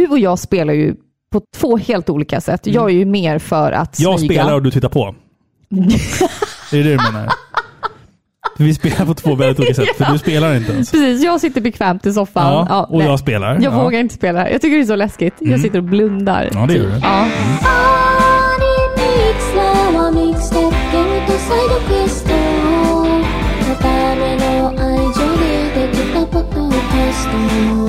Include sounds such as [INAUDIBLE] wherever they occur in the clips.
du och jag spelar ju på två helt olika sätt. Jag är ju mer för att smyga. Jag spelar och du tittar på. är det det du menar? Vi spelar på två väldigt olika sätt, för du spelar inte ens. Precis, jag sitter bekvämt i soffan. Ja, Ja, och nej. jag spelar. Jag ja. vågar inte spela. Jag tycker det är så läskigt. Jag sitter och blundar. Ja, det gör du. Ja. ア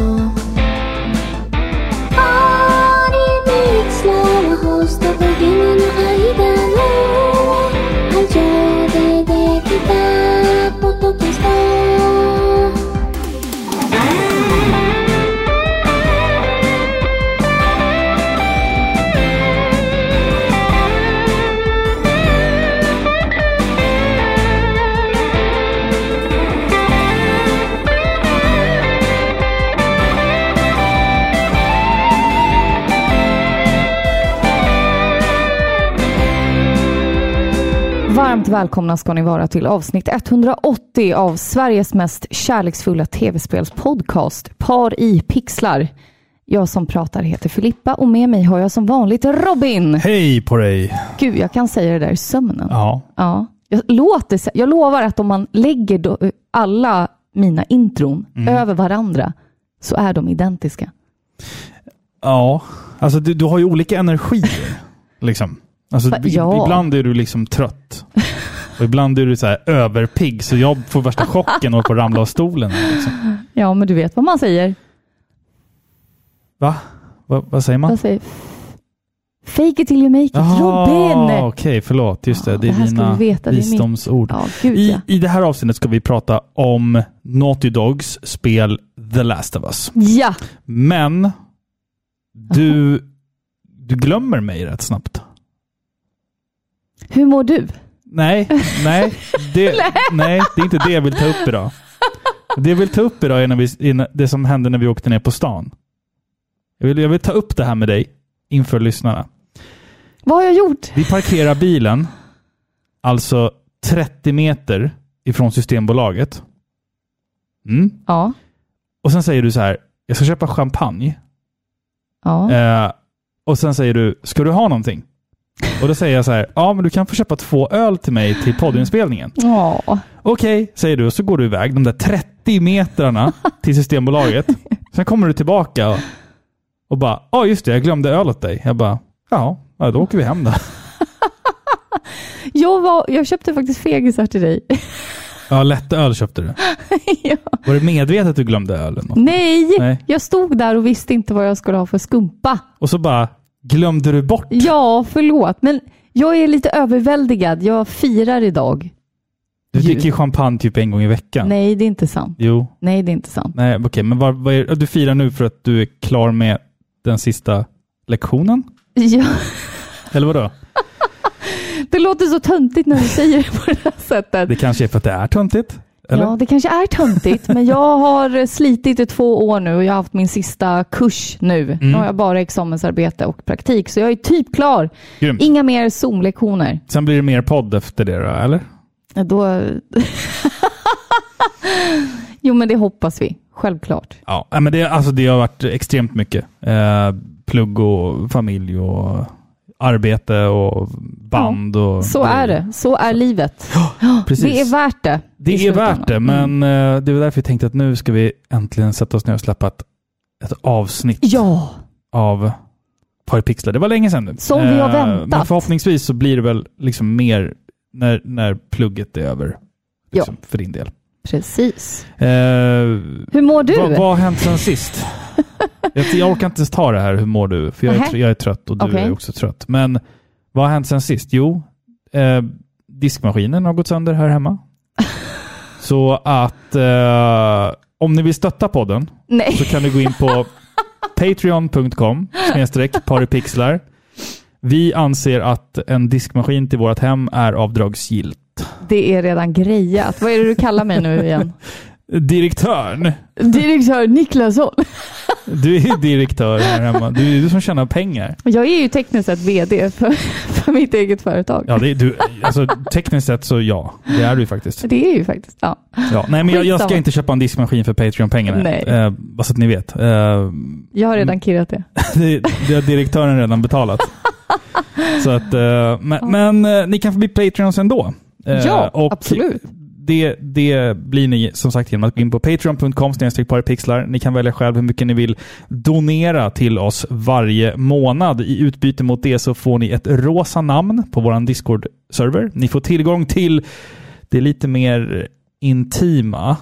välkomna ska ni vara till avsnitt 180 av Sveriges mest kärleksfulla tv-spelspodcast Par i pixlar. Jag som pratar heter Filippa och med mig har jag som vanligt Robin. Hej på dig! Gud, jag kan säga det där i sömnen. Ja. Ja. Jag, låter, jag lovar att om man lägger alla mina intron Mm. över varandra så är de identiska. Ja, alltså du, du har ju olika energier. liksom. Alltså, Va- ja. Ibland är du liksom trött. Och ibland är du så här överpigg, så jag får värsta chocken och på att ramla av stolen. Liksom. Ja, men du vet vad man säger. Va? Va? Vad säger man? Vad säger Fake it till you make it. Robin! okej, förlåt. Just det, Ja, det är dina veta, det är visdomsord. Ja, gud I, ja. I det här avsnittet ska vi prata om Naughty Dogs spel The Last of Us. Ja, Men du, du glömmer mig rätt snabbt. Hur mår du? Nej, nej, det, [LAUGHS] nej, det är inte det jag vill ta upp idag. Det jag vill ta upp idag är när vi, det som hände när vi åkte ner på stan. Jag vill, jag vill ta upp det här med dig inför lyssnarna. Vad har jag gjort? Vi parkerar bilen, alltså 30 meter ifrån Systembolaget. Mm. Ja. Och sen säger du så här, jag ska köpa champagne. ja. Eh, och sen säger du, ska du ha någonting? Och då säger jag så här, ja men du kan få köpa två öl till mig till poddinspelningen. Ja. Okej, säger du, och så går du iväg de där 30 metrarna till Systembolaget. Sen kommer du tillbaka och, och bara, ja just det, jag glömde öl åt dig. Jag bara, ja, ja, då åker vi hem då. Jag, var, jag köpte faktiskt fegisar till dig. Ja, lättöl köpte du. [LAUGHS] ja. Var det medvetet att du glömde ölen? Nej, Nej. jag stod där och visste inte vad jag skulle ha för skumpa. Och så bara, glömde du bort? Ja, förlåt, men jag är lite överväldigad. Jag firar idag. Du dricker ju champagne typ en gång i veckan. Nej, det är inte sant. Jo. Nej, det är inte sant. Nej, okej, men vad, vad är, du firar nu för att du är klar med den sista lektionen? [LAUGHS] Ja, Eller vadå? [LAUGHS] det låter så töntigt när du säger det på det här sättet. Det kanske är för att det är töntigt? Eller? Ja, det kanske är töntigt, men jag har slitit i två år nu och jag har haft min sista kurs nu. Mm. Nu har jag bara examensarbete och praktik, så jag är typ klar. Grymt. Inga mer Zoom-lektioner. Sen blir det mer podd efter det då, eller? Då... [LAUGHS] jo, men det hoppas vi. Självklart. Ja, men det, alltså, det har varit extremt mycket. Eh, plugg och familj och arbete och band. och Så är det. Så är livet. [GASPS] Precis. Det är värt det. Det är värt det, Mm. men eh, det var därför jag tänkte att nu ska vi äntligen sätta oss ner och släppa ett, ett avsnitt Ja, av Paripixlar. Det var länge sedan nu. Som vi har Eh, väntat. Men förhoppningsvis så blir det väl liksom mer när, när plugget är över. Liksom, För din del. Precis. Eh, Hur mår du? Vad, vad har hänt sen sist? [LAUGHS] jag, jag orkar inte ta det här, hur mår du? För jag är, jag är trött och du Okej. är också trött. Men vad har hänt sen sist? Jo, eh, diskmaskinen har gått sönder här hemma. [LAUGHS] Så att eh, om ni vill stötta podden Nej. så kan ni gå in på [LAUGHS] patreon.com snedstreck paripixlar. Vi anser att en diskmaskin till vårt hem är avdragsgillt. Det är redan grejat. Vad är det du kallar mig nu igen? Direktörn! Direktör Niklasson. Du är ju direktör här hemma. Du är du som tjänar pengar. Jag är ju tekniskt sett VD för, för mitt eget företag. Ja, det är, du, alltså, tekniskt sett så ja, det är du ju faktiskt. Det är ju faktiskt, ja. Ja. Nej, men jag, jag ska inte köpa en diskmaskin för Patreon-pengarna. Nej. Eh, bara så att ni vet. Eh, Jag har redan kirrat det. [LAUGHS] det, det har direktören redan betalat. så att, eh, men, men eh, ni kan få bli Patreons ändå. Eh, Ja, och absolut. Det, det blir ni som sagt genom att gå in på patreon.com paripixlar. Ni kan välja själv hur mycket ni vill donera till oss varje månad. I utbyte mot det så får ni ett rosa namn på vår Discord-server. Ni får tillgång till det lite mer intima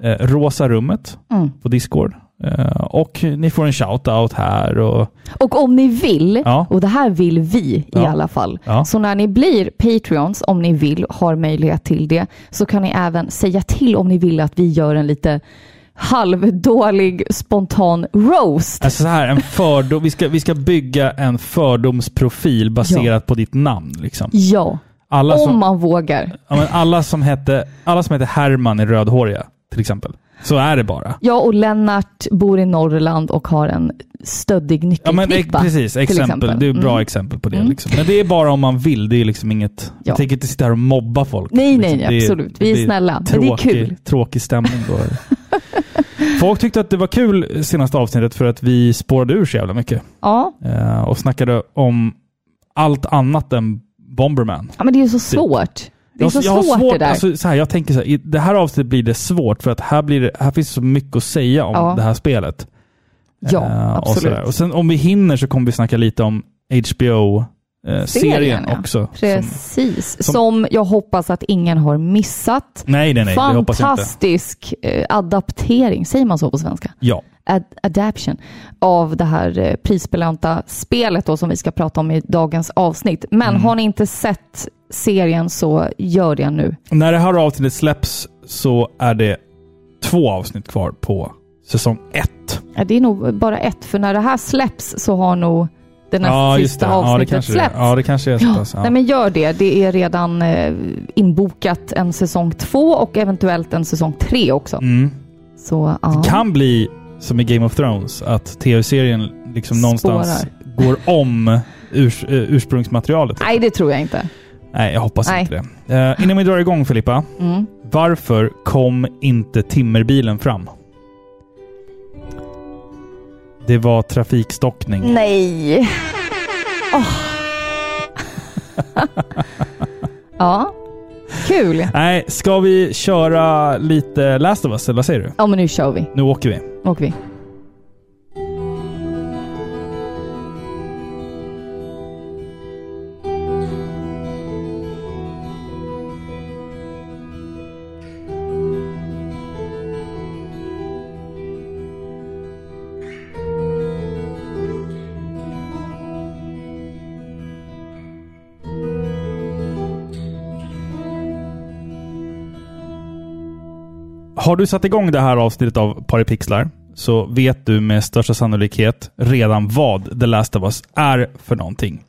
eh, rosa rummet Mm. på Discord. Eh, och ni får en shout-out här. Och, Och om ni vill, Ja. och det här vill vi i Ja. alla fall, Ja. så när ni blir Patreons, om ni vill, har möjlighet till det, så kan ni även säga till om ni vill att vi gör en lite halvdålig spontan roast. Alltså så här, en fördom, vi, ska, vi ska bygga en fördomsprofil baserat på ditt namn. Liksom. Ja, Alla, om som, man vågar. alla, som hette, alla som heter Herman är rödhåriga, till exempel. Så är det bara. Ja, och Lennart bor i Norrland och har en stöddig Ja, nyckelknippa. precis, till exempel. Det är ett bra Mm. exempel på det. Mm. Liksom. Men det är bara om man vill. Det är liksom inget... Ja. Jag tänker inte sitta här och mobba folk. Nej, nej, liksom. Det är- absolut. Vi är det snälla. Men det är Tråkig, kul. tråkig stämning då. [LAUGHS] Folk tyckte att det var kul senaste avsnittet för att vi spårade ur så jävla mycket. Ja. Eh, och snackade om allt annat än Bomberman. ja, men det är ju så svårt. Det är Jag, så jag har svårt, det där. Alltså, så här, jag tänker så här, i det här avsnittet blir det svårt för att här, blir det, här finns så mycket att säga om Ja. det här spelet. ja, Eh, Och, absolut. sådär. och sen om vi hinner så kommer vi snacka lite om HBO-serien Serien, ja. också. Som, Precis. Som, som- jag hoppas att ingen har missat. nej, nej, nej. Jag. Fantastisk eh, adaptering, säger man så på svenska? Ja. Ad adaption av det här eh, prisbelönta spelet då, som vi ska prata om i dagens avsnitt. Men Mm. har ni inte sett serien så gör det nu. När det här avsnittet släpps så är det två avsnitt kvar på säsong ett. Ja, det är nog bara ett, för när det här släpps så har nog det näst Ja, sista det. Ja, avsnittet det, släppts. ja, det kanske är så pass. Ja. Nej men gör det. Det är redan eh, inbokat en säsong två och eventuellt en säsong tre också. Mm. Så ja. Det kan bli som i Game of Thrones, att tv-serien liksom någonstans går om urs, eh, ursprungsmaterialet. Nej, det tror jag inte. Nej, jag hoppas Nej. inte det. Eh, innan vi drar igång Filippa, Mm. varför kom inte timmerbilen fram? Det var trafikstockning. Nej. Åh. [LAUGHS] ja, kul. Nej, ska vi köra lite Last of Us, eller vad säger du? Ja, men nu kör vi. Nu åker vi. åker vi. Har du satt igång det här avsnittet av Paripixlar så vet du med största sannolikhet redan vad The Last of Us är för någonting.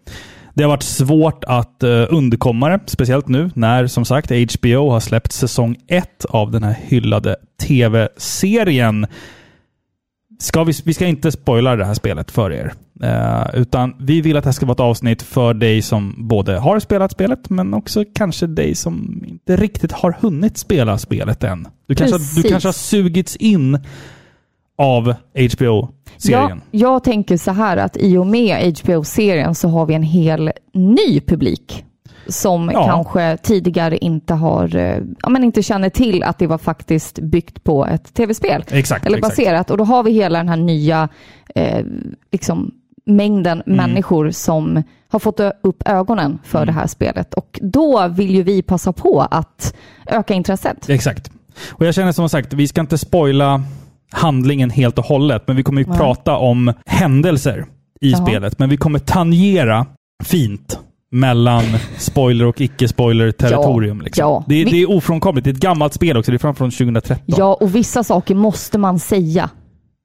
Det har varit svårt att eh, undkomma det, speciellt nu när som sagt HBO har släppt säsong ett av den här hyllade tv-serien. Ska vi, vi ska inte spoila det här spelet för er. Eh, utan vi vill att det här ska vara ett avsnitt för dig som både har spelat spelet, men också kanske dig som inte riktigt har hunnit spela spelet än. Du kanske, du kanske har sugits in av HBO-serien. Ja, jag tänker så här att i och med HBO-serien så har vi en hel ny publik som Ja. kanske tidigare inte har, eh, ja, men inte känner till att det var faktiskt byggt på ett tv-spel. Exakt. Eller exakt. baserat. Och då har vi hela den här nya eh, liksom, mängden Mm. människor som har fått upp ögonen för Mm. det här spelet. Och då vill ju vi passa på att öka intresset. Exakt. Och jag känner som sagt, vi ska inte spoila handlingen helt och hållet, men vi kommer ju Nej. prata om händelser i Jaha. spelet. Men vi kommer tangera fint mellan spoiler och icke-spoiler territorium. liksom. ja. Det, det är ofrånkomligt. Det är ett gammalt spel också. Det är fram från 2013. Ja, och vissa saker måste man säga.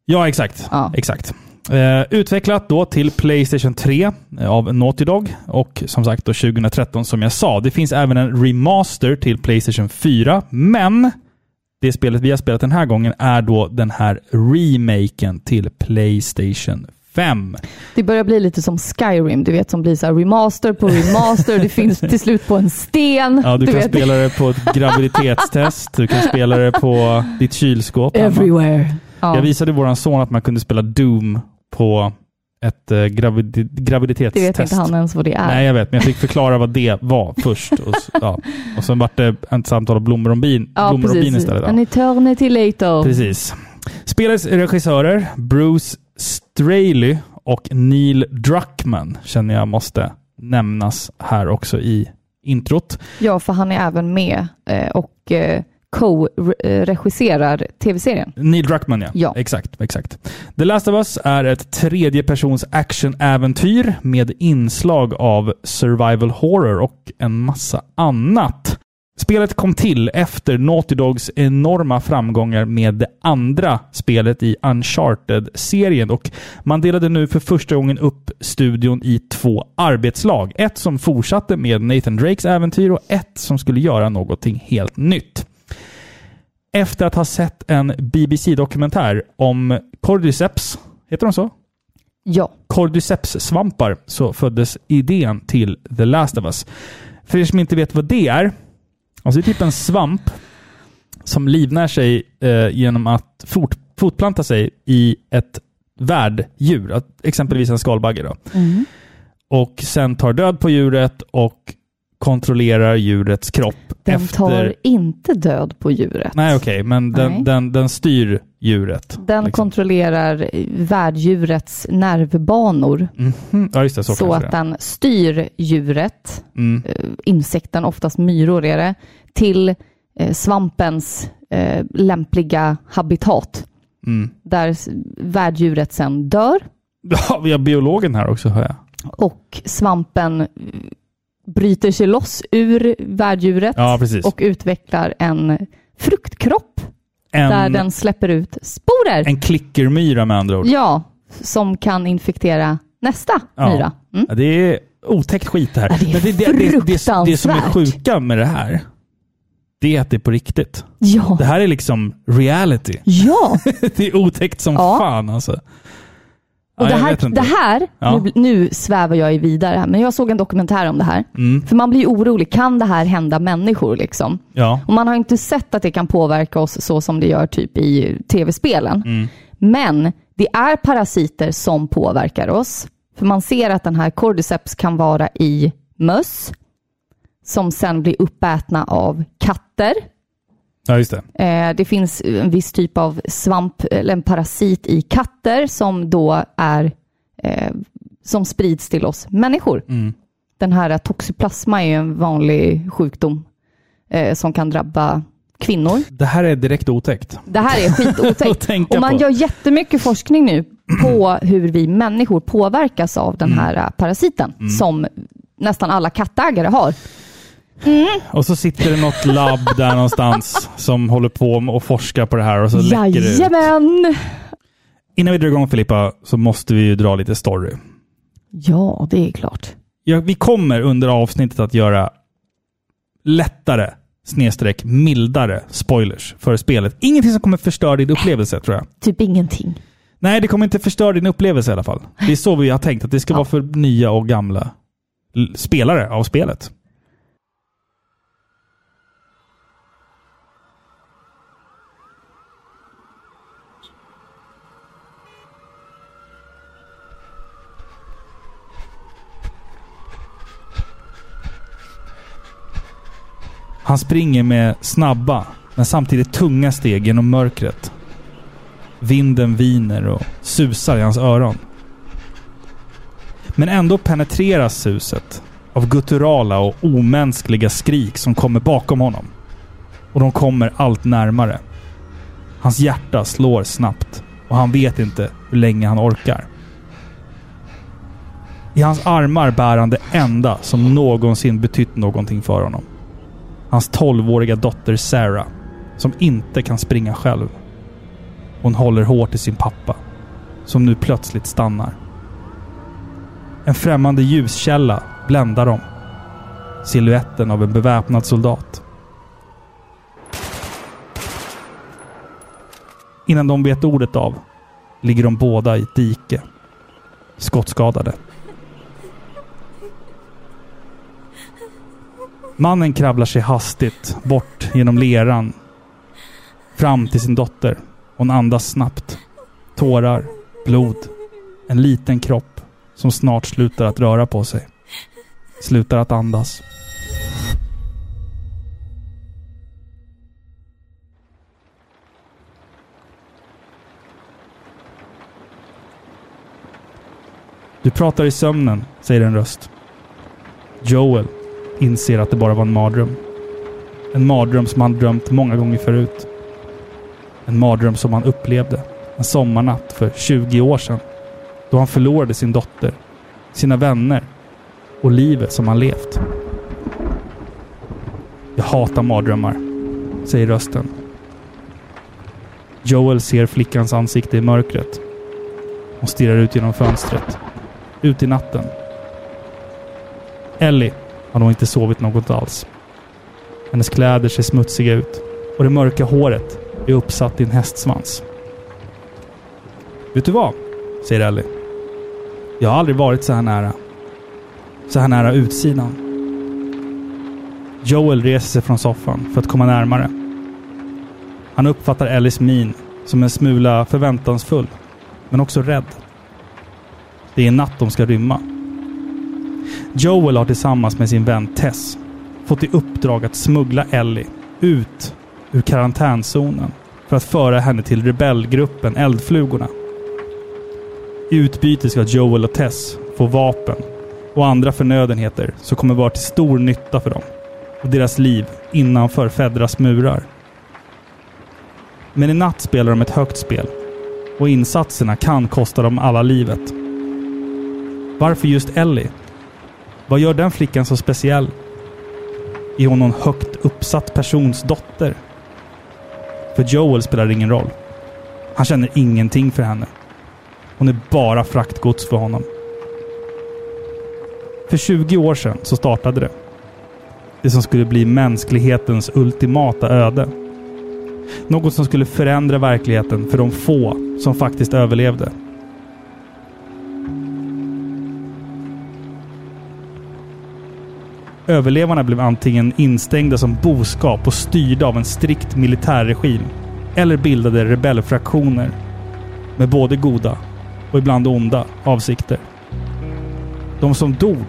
Ja, exakt. Ja. exakt. Eh, utvecklat då till Playstation 3 av Naughty Dog och som sagt då 2013 som jag sa. Det finns även en remaster till Playstation 4, men det spelet vi har spelat den här gången är då den här remaken till Playstation 5. Det börjar bli lite som Skyrim, du vet som blir så remaster på remaster. det finns till slut på en sten. Ja, du, kan vet. spela det på ett graviditetstest. Du kan spela det på ditt kylskåp. Everywhere. Ja, Jag visade våran son att man kunde spela Doom på ett eh, det graviditetstest. vet inte han ens vad det är. Nej, jag vet, men jag fick förklara vad det var först. Och, ja. och sen vart det ett samtal om blommor och bin, ja, blommor och bin precis. istället. An Ja. eternity later. Precis. Spelets regissörer, Bruce Straley och Neil Druckmann, känner jag måste nämnas här också i introt. Ja, för han är även med eh, och eh, co-regisserar tv-serien. Neil Druckmann, ja. Ja. Exakt, exakt. The Last of Us är ett tredjepersons actionäventyr med inslag av survival horror och en massa annat. Spelet kom till efter Naughty Dogs enorma framgångar med det andra spelet i Uncharted-serien och man delade nu för första gången upp studion i två arbetslag. Ett som fortsatte med Nathan Drakes äventyr och ett som skulle göra någonting helt nytt efter att ha sett en BBC-dokumentär om Cordyceps, heter de så? Ja, Cordyceps-svampar så föddes idén till The Last of Us. För er som inte vet vad det är, alltså det är typ en svamp som livnär sig eh, genom att fort, fortplanta sig i ett värddjur, exempelvis en skalbagge. Då. Och sen tar död på djuret och kontrollerar djurets kropp. den efter... tar inte död på djuret. Nej, okej, men den, Nej. den, den styr djuret. Den liksom. kontrollerar värddjurets nervbanor Mhm. Ja, just det. Så, så, att den styr djuret, Mm. eh, insekten, oftast myror är det, till eh, svampens eh, lämpliga habitat. Mm. Där värddjuret sen dör [LAUGHS] Ja, vi har biologen här också, hör jag. och svampen bryter sig loss ur värddjuret Ja, och utvecklar en fruktkropp där en, den släpper ut sporer. en klickermyra med andra ord. Ja, som kan infektera nästa Ja. myra. Mm. Ja, Det är otäckt skit det här. Det är Men det, det, det, det, som är sjuka med det här, det är att det är på riktigt. Ja. Det här är liksom reality. ja, [LAUGHS] det är otäckt som fan alltså. Och Ja, det här, det här Ja. nu, nu svävar jag vidare, men jag såg en dokumentär om det här. Mm. För man blir ju orolig, kan det här hända människor liksom? Ja. Och man har inte sett att det kan påverka oss så som det gör typ i tv-spelen. Mm. Men det är parasiter som påverkar oss. För man ser att den här cordyceps kan vara i möss, som sen blir uppätna av katter. Ja, just det. Eh, det finns en viss typ av svamp eller en parasit i katter som då är eh, som sprids till oss människor. Mm. Den här toxoplasma är en vanlig sjukdom eh, som kan drabba kvinnor. Det här är direkt otäckt. Det här är skitotäckt. [LAUGHS] Och man på. gör jättemycket forskning nu på hur vi människor påverkas av den här äh, parasiten Mm. som nästan alla kattägare har. Och så sitter det något labb där någonstans som håller på och forskar på det här och så läcker det ut. Jajamän! Innan vi drar igång Filippa så måste vi ju dra lite story. Ja, det är klart. Ja, vi kommer under avsnittet att göra lättare snedstreck mildare spoilers för spelet. Ingenting som kommer förstöra din upplevelse tror jag. Typ ingenting. Nej, det kommer inte förstöra din upplevelse i alla fall. Det är så vi har tänkt, att det ska vara för nya och gamla spelare av spelet. Han springer med snabba, men samtidigt tunga steg genom mörkret. Vinden viner och susar i hans öron. Men ändå penetreras suset av gutturala och omänskliga skrik som kommer bakom honom. Och de kommer allt närmare. Hans hjärta slår snabbt och han vet inte hur länge han orkar. I hans armar bär han det enda som någonsin betytt någonting för honom. Hans 12-åriga dotter Sarah, som inte kan springa själv. Hon håller hårt i sin pappa, som nu plötsligt stannar. En främmande ljuskälla bländar dem. Siluetten av en beväpnad soldat. Innan de vet ordet av ligger de båda i ett dike. Skottskadade. Mannen kravlar sig hastigt bort genom leran. Fram till sin dotter. Hon andas snabbt. Tårar, blod, en liten kropp som snart slutar att röra på sig. Slutar att andas. Du pratar i sömnen, säger en röst. Joel inser att det bara var en mardröm. En mardröm som han drömt många gånger förut. En mardröm som han upplevde en sommarnatt för 20 år sedan. Då han förlorade sin dotter, sina vänner och livet som han levt. Jag hatar mardrömmar, säger rösten. Joel ser flickans ansikte i mörkret. Hon stirrar ut genom fönstret. Ut i natten. Ellie har nog inte sovit något alls. Hennes kläder ser smutsiga ut och det mörka håret är uppsatt i en hästsvans. Vet du vad? säger Ellie. Jag har aldrig varit så här nära. Så här nära utsidan. Joel reser sig från soffan för att komma närmare. Han uppfattar Ellies min som en smula förväntansfull, men också rädd. Det är natt de ska rymma. Joel har tillsammans med sin vän Tess fått i uppdrag att smuggla Ellie ut ur karantänzonen för att föra henne till rebellgruppen Eldflugorna. I utbyte ska Joel och Tess få vapen och andra förnödenheter som kommer vara till stor nytta för dem och deras liv innanför Fedras murar. Men i natt spelar de ett högt spel och insatserna kan kosta dem alla livet. Varför just Ellie? Vad gör den flickan så speciell? Är hon någon högt uppsatt persons dotter? För Joel spelar det ingen roll. Han känner ingenting för henne. Hon är bara fraktgods för honom. För 20 år sedan så startade det. Det som skulle bli mänsklighetens ultimata öde. Något som skulle förändra verkligheten för de få som faktiskt överlevde. Överlevarna blev antingen instängda som boskap och styrda av en strikt militärregim. Eller bildade rebellfraktioner. Med både goda och ibland onda avsikter. De som dog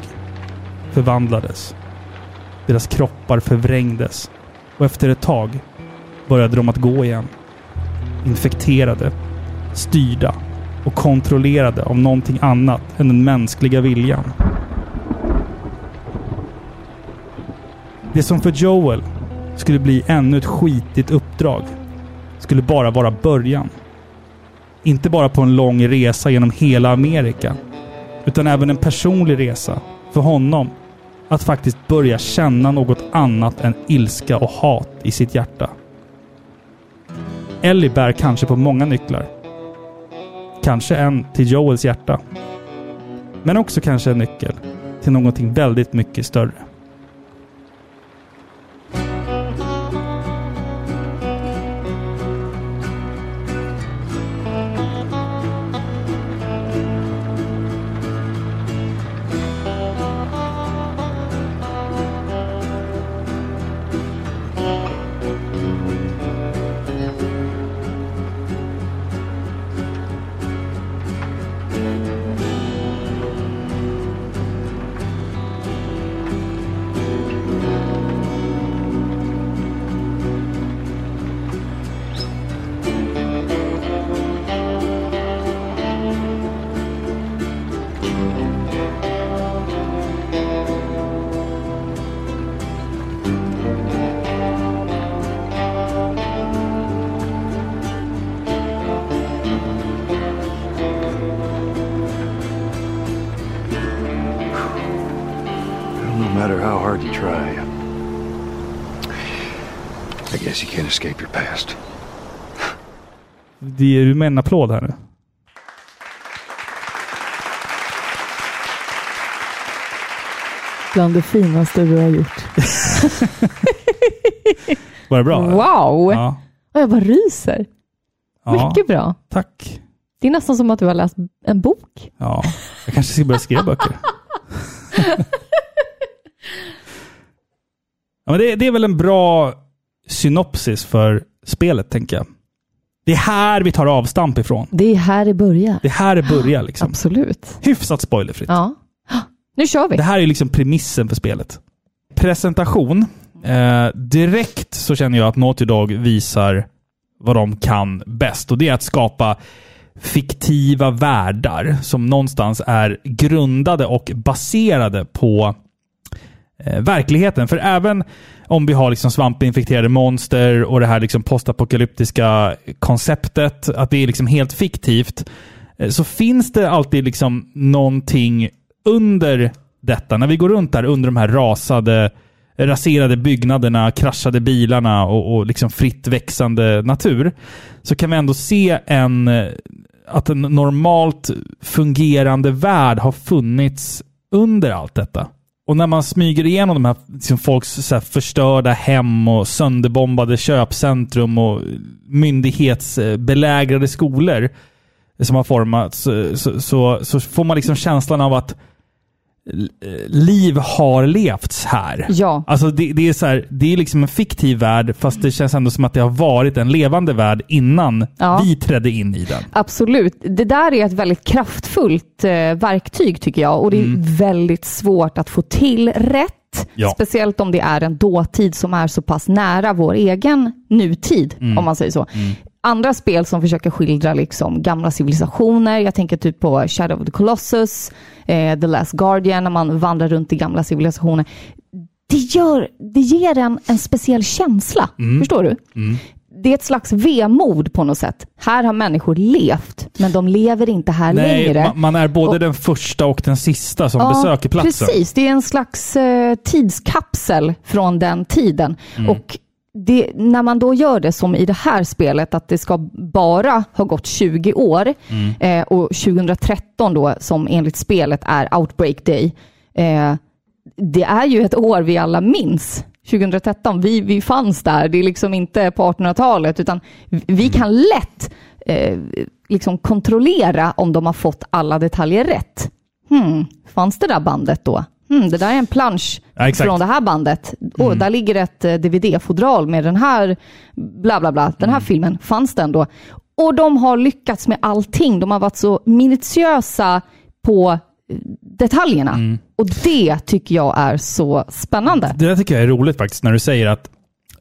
förvandlades. Deras kroppar förvrängdes. Och efter ett tag började de att gå igen. Infekterade, styrda och kontrollerade av någonting annat än den mänskliga viljan. Det som för Joel skulle bli ännu ett skitigt uppdrag skulle bara vara början. Inte bara på en lång resa genom hela Amerika, utan även en personlig resa för honom att faktiskt börja känna något annat än ilska och hat i sitt hjärta. Ellie bär kanske på många nycklar. Kanske en till Joels hjärta. Men också kanske en nyckel till någonting väldigt mycket större. Det ger med en applåd här nu. Bland det finaste du har gjort. [LAUGHS] Var det bra? Wow! Ja. Jag bara ryser. Ja. Mycket bra. Tack. Det är nästan som att du har läst en bok. Ja, jag kanske ska börja skriva böcker. [LAUGHS] ja, men det, det är väl en bra synopsis för spelet, tänker jag. Det är här vi tar avstamp ifrån. Det är här det börjar. Det är här det börjar. Liksom. Absolut. Hyfsat spoilerfritt. Ja. Nu kör vi. Det här är liksom premissen för spelet. Presentation. Eh, direkt så känner jag att Naughty Dog visar vad de kan bäst. Och det är att skapa fiktiva världar som någonstans är grundade och baserade på Eh, verkligheten. För även om vi har liksom svampinfekterade monster och det här liksom postapokalyptiska konceptet, att det är liksom helt fiktivt, eh, så finns det alltid liksom någonting under detta. När vi går runt där under de här rasade, raserade byggnaderna, kraschade bilarna och, och liksom fritt växande natur, så kan vi ändå se en eh, att en normalt fungerande värld har funnits under allt detta. Och när man smyger igenom de här liksom folks så här förstörda hem och sönderbombade köpcentrum och myndighetsbelägrade skolor som har formats så, så, så, så får man liksom känslan av att liv har levts här. Ja. Alltså det, det, är så här, det är liksom en fiktiv värld, fast det känns ändå som att det har varit en levande värld innan Ja. vi trädde in i den. Absolut. Det där är ett väldigt kraftfullt eh, verktyg tycker jag och det är väldigt svårt att få till rätt. Ja. Speciellt om det är en dåtid som är så pass nära vår egen nutid, om man säger så. Andra spel som försöker skildra liksom gamla civilisationer, jag tänker typ på Shadow of the Colossus, eh, The Last Guardian, när man vandrar runt i gamla civilisationer. Det, gör, det ger en en speciell känsla, förstår du? Det är ett slags vemod på något sätt. Här har människor levt, men de lever inte här Nej, längre. ma- man är både Och- den första och den sista som Ja, besöker platsen. Precis, det är en slags eh, tidskapsel från den tiden. Mm. Och det, när man då gör det som i det här spelet, att det ska bara ha gått 20 år Mm. eh, och 2013 då, som enligt spelet är Outbreak Day, eh, det är ju ett år vi alla minns. 2013, vi, vi fanns där. Det är liksom inte på 1800-talet, utan vi kan lätt eh, liksom kontrollera om de har fått alla detaljer rätt. Hmm, fanns det där bandet då? Hmm, det där är en plansch Ja, från det här bandet. Och där ligger ett eh, DVD-fodral med den här, bla bla bla, den här filmen. Fanns den då? Och de har lyckats med allting. De har varit så minutiösa på eh, detaljerna. Och det tycker jag är så spännande. Det där tycker jag är roligt faktiskt, när du säger att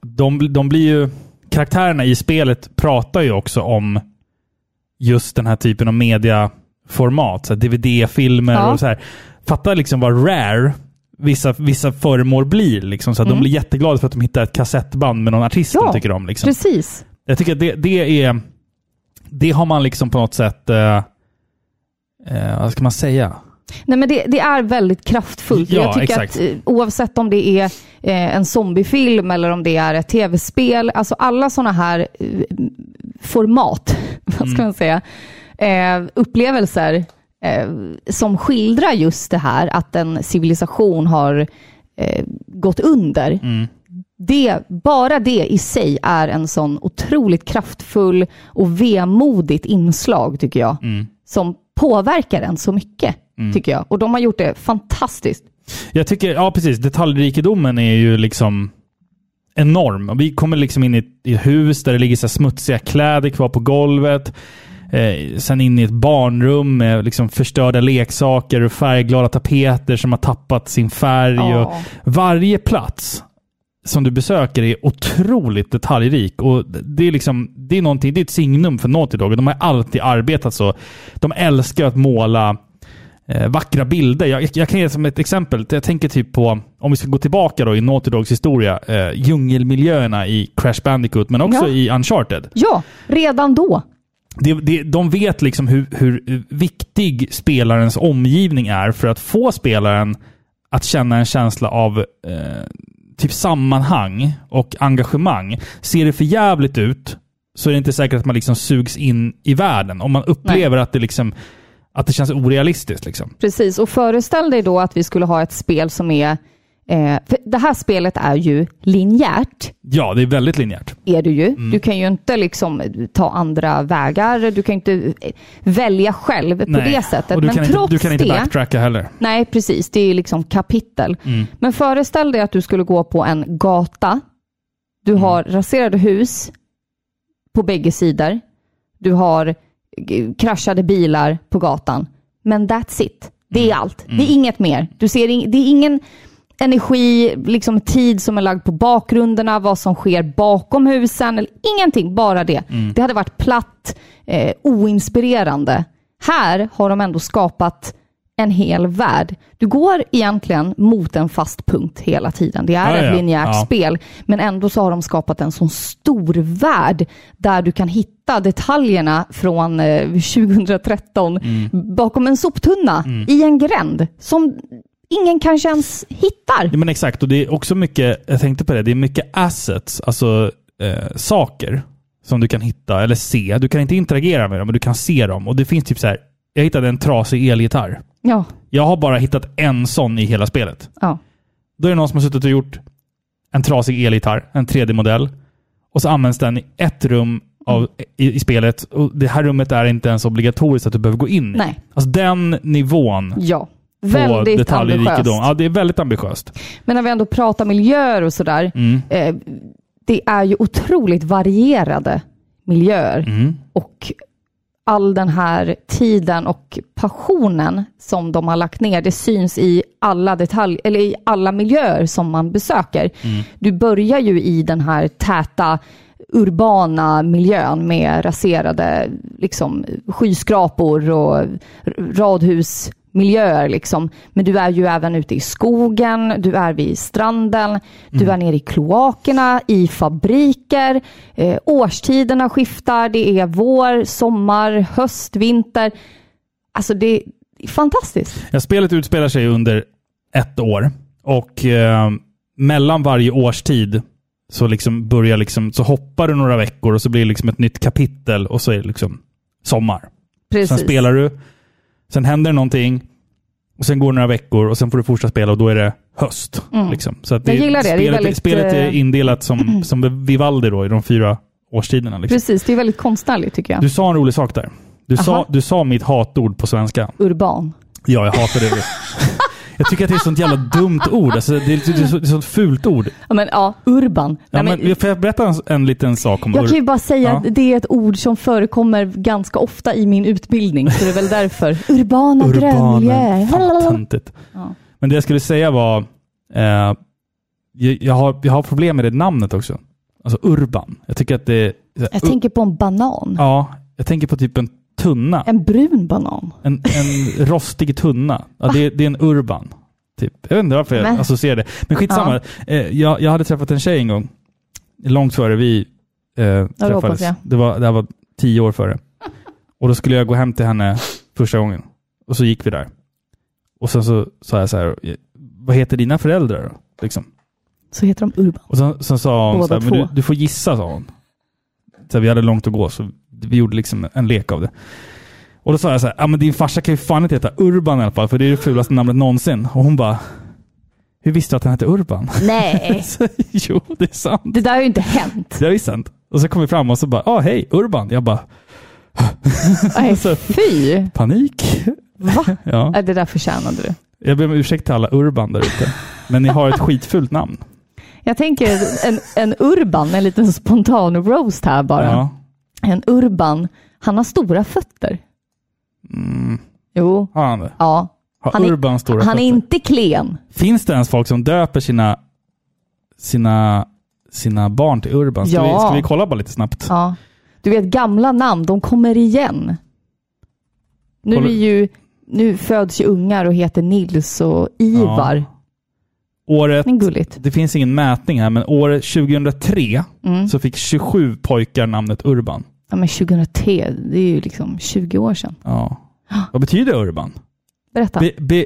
de, de blir ju... Karaktärerna i spelet pratar ju också om just den här typen av mediaformat. DVD-filmer Ja. och så här. Fatta liksom vad rare vissa, vissa föremål blir. Liksom, så att De blir jätteglada för att de hittar ett kassettband med någon artist Mm. Ja, de tycker om. Liksom. Precis. Jag tycker att det, det är... Det har man liksom på något sätt... Eh, eh, vad ska man säga? Nej, men det, det är väldigt kraftfullt. Ja, jag tycker exakt. att eh, oavsett om det är eh, en zombiefilm eller om det är ett tv-spel, alltså alla sådana här eh, format, [LAUGHS] vad ska Mm. man säga, eh, upplevelser eh, som skildrar just det här att en civilisation har eh, gått under. Mm. Det, bara det i sig är en sån otroligt kraftfull och vemodigt inslag, tycker jag, Mm. som påverkar en så mycket, tycker jag. Och de har gjort det fantastiskt. Jag tycker, ja precis, detaljrikedomen är ju liksom enorm. Vi kommer liksom in i ett, hus där det ligger så smutsiga kläder kvar på golvet. Eh, sen in i ett barnrum med liksom förstörda leksaker och färgglada tapeter som har tappat sin färg. Ja. Och varje plats som du besöker är otroligt detaljrik. Och det är liksom, det är någonting, det är ett signum för Naughty Dog. De har alltid arbetat så. De älskar att måla eh, vackra bilder. Jag, jag kan ge som ett exempel. Jag tänker typ på, om vi ska gå tillbaka då i Naughty Dogs historia, eh, djungelmiljöerna i Crash Bandicoot, men också Ja. i Uncharted. Ja, redan då. Det, det, de vet liksom hur, hur viktig spelarens omgivning är för att få spelaren att känna en känsla av eh, typ sammanhang och engagemang. Ser det för jävligt ut så är det inte säkert att man liksom sugs in i världen. Om man upplever att det, liksom, att det känns orealistiskt. Liksom. Precis, och föreställ dig då att vi skulle ha ett spel som är Eh, för det här spelet är ju linjärt, Ja, det är väldigt linjärt. är du ju. Mm. Du kan ju inte liksom ta andra vägar. Du kan inte eh, välja själv på det sättet. Och du Men kan, trots inte, du kan inte det, backtracka heller. Nej, precis. Det är liksom kapitel. Mm. Men föreställ dig att du skulle gå på en gata. Du Mm. har raserade hus på bägge sidor. Du har eh, kraschade bilar på gatan. Men that's it. Det Mm. är allt. Det är inget mer. Du ser in, det är ingen energi, liksom tid som är lagd på bakgrunderna, vad som sker bakom husen. Eller ingenting, bara det. Mm. Det hade varit platt, eh, oinspirerande. Här har de ändå skapat en hel värld. Du går egentligen mot en fast punkt hela tiden. Det är Ja, ett linjärt Ja. spel, men ändå så har de skapat en sån stor värld där du kan hitta detaljerna från eh, [LAUGHS] 2013 Mm. bakom en soptunna i en gränd som ingen kanske ens hittar. Ja, men exakt, och det är också mycket, jag tänkte på det, det är mycket assets, alltså eh, saker som du kan hitta eller se. Du kan inte interagera med dem, men du kan se dem. Och det finns typ så här, jag hittade en trasig elgitarr. Ja, Jag har bara hittat en sån i hela spelet. ja. Då är det någon som har suttit och gjort en trasig elgitarr, en 3D-modell. Och så används den i ett rum av, i, i spelet. Och det här rummet är inte ens obligatoriskt att du behöver gå in i. Nej. Alltså den nivån ja. Väldigt detaljrikedom. Ja, det är väldigt ambitiöst. Men när vi ändå pratar miljöer och sådär. Mm. Eh, det är ju otroligt varierade miljöer. Mm. Och all den här tiden och passionen som de har lagt ner, det syns i alla detaljer, eller i alla miljöer som man besöker. Du börjar ju i den här täta urbana miljön med raserade liksom, skyskrapor och r- radhusmiljöer. Liksom. Men du är ju även ute i skogen, du är vid stranden, du är nere i kloakerna, i fabriker. Eh, årstiderna skiftar, det är vår, sommar, höst, vinter. Alltså det är fantastiskt. Ja, spelet utspelar sig under ett år och eh, mellan varje årstid så, liksom börjar liksom, så hoppar du några veckor och så blir det liksom ett nytt kapitel och så är det liksom sommar. Precis. Sen spelar du, sen händer det någonting och sen går det några veckor och sen får du fortsätta spela och då är det höst. Liksom. Så Mm. Jag gillar det. Det är Spelet, väldigt, spelet är eh, indelat som, [CLEARS THROAT] som Vivaldi då, i de fyra årstiderna. Liksom. Precis, det är väldigt konstnärligt tycker jag. Du sa en rolig sak där. Du sa, du sa mitt hatord på svenska. Urban. Ja, jag hatar det. [LAUGHS] Jag tycker att det är ett sånt jävla dumt ord. Alltså, det, är, det, är så, det är ett sånt fult ord. Ja, men ja, urban. Ja, Nej, men, får jag berätta en, en liten sak om jag ur- kan ju bara säga Ja. att det är ett ord som förekommer ganska ofta i min utbildning, så det är väl därför. Urbana, grönmiljöer. Fan vad töntigt. Ja. Men det jag skulle säga var, eh, jag, jag, har, jag har problem med det namnet också. Alltså Urban. Jag tycker att det är... Jag tänker på en banan. Ja, jag tänker på typ en tunna. En brun banan. En, en [LAUGHS] rostig tunna. Ja, det, är- det är en Urban. Typ. Jag vet inte varför jag Men- associerar det. Men skitsamma. Eh, jag, jag hade träffat en tjej en gång. Långt före vi eh, hoppas träffades. jag. Det, var, det här var tio år före. Och då skulle jag gå hem till henne första gången. Och så gick vi där. Och sen så sa jag så här, vad heter dina föräldrar? Liksom. Så heter de Urban. Och sen, sen sa hon Båda så här, men du, du får gissa, sa hon. Så här, vi hade långt att gå, så vi gjorde liksom en lek av det. Och då sa jag så här, ja men din farsa kan ju fan inte heta Urban i alla fall, för det är det fulaste namnet någonsin. Och hon bara, hur visste du att han hette Urban? Nej, [LAUGHS] Så, jo, det är sant. det där har ju inte hänt. Det är visst sant. Och så kom vi fram och så bara, ah hej, Urban. Jag bara, [LAUGHS] Nej, Så- fy. panik. Va? [LAUGHS] Ja. Det där förtjänade du. Jag ber om ursäkt till alla Urban där ute. Men ni har ett skitfult namn. Jag tänker en, en Urban, en liten spontan roast här bara. Ja. En Urban, han har stora fötter. Mm. Jo, Har han det? ja. Har Han är- Urban stora Han är fötter? inte klen. Finns det ens folk som döper sina, sina, sina barn till Urban? Ska, Ja. vi, ska vi kolla bara lite snabbt? Ja. Du vet, gamla namn, de kommer igen. Nu, är ju, nu föds ju ungar och heter Nils och Ivar. Året, Men gulligt. det finns ingen mätning här, men året 2003 Mm. så fick 27 pojkar namnet Urban. Ja, men 2003, det är ju liksom 20 år sedan. Ja. Vad betyder Urban? Berätta. Be, be,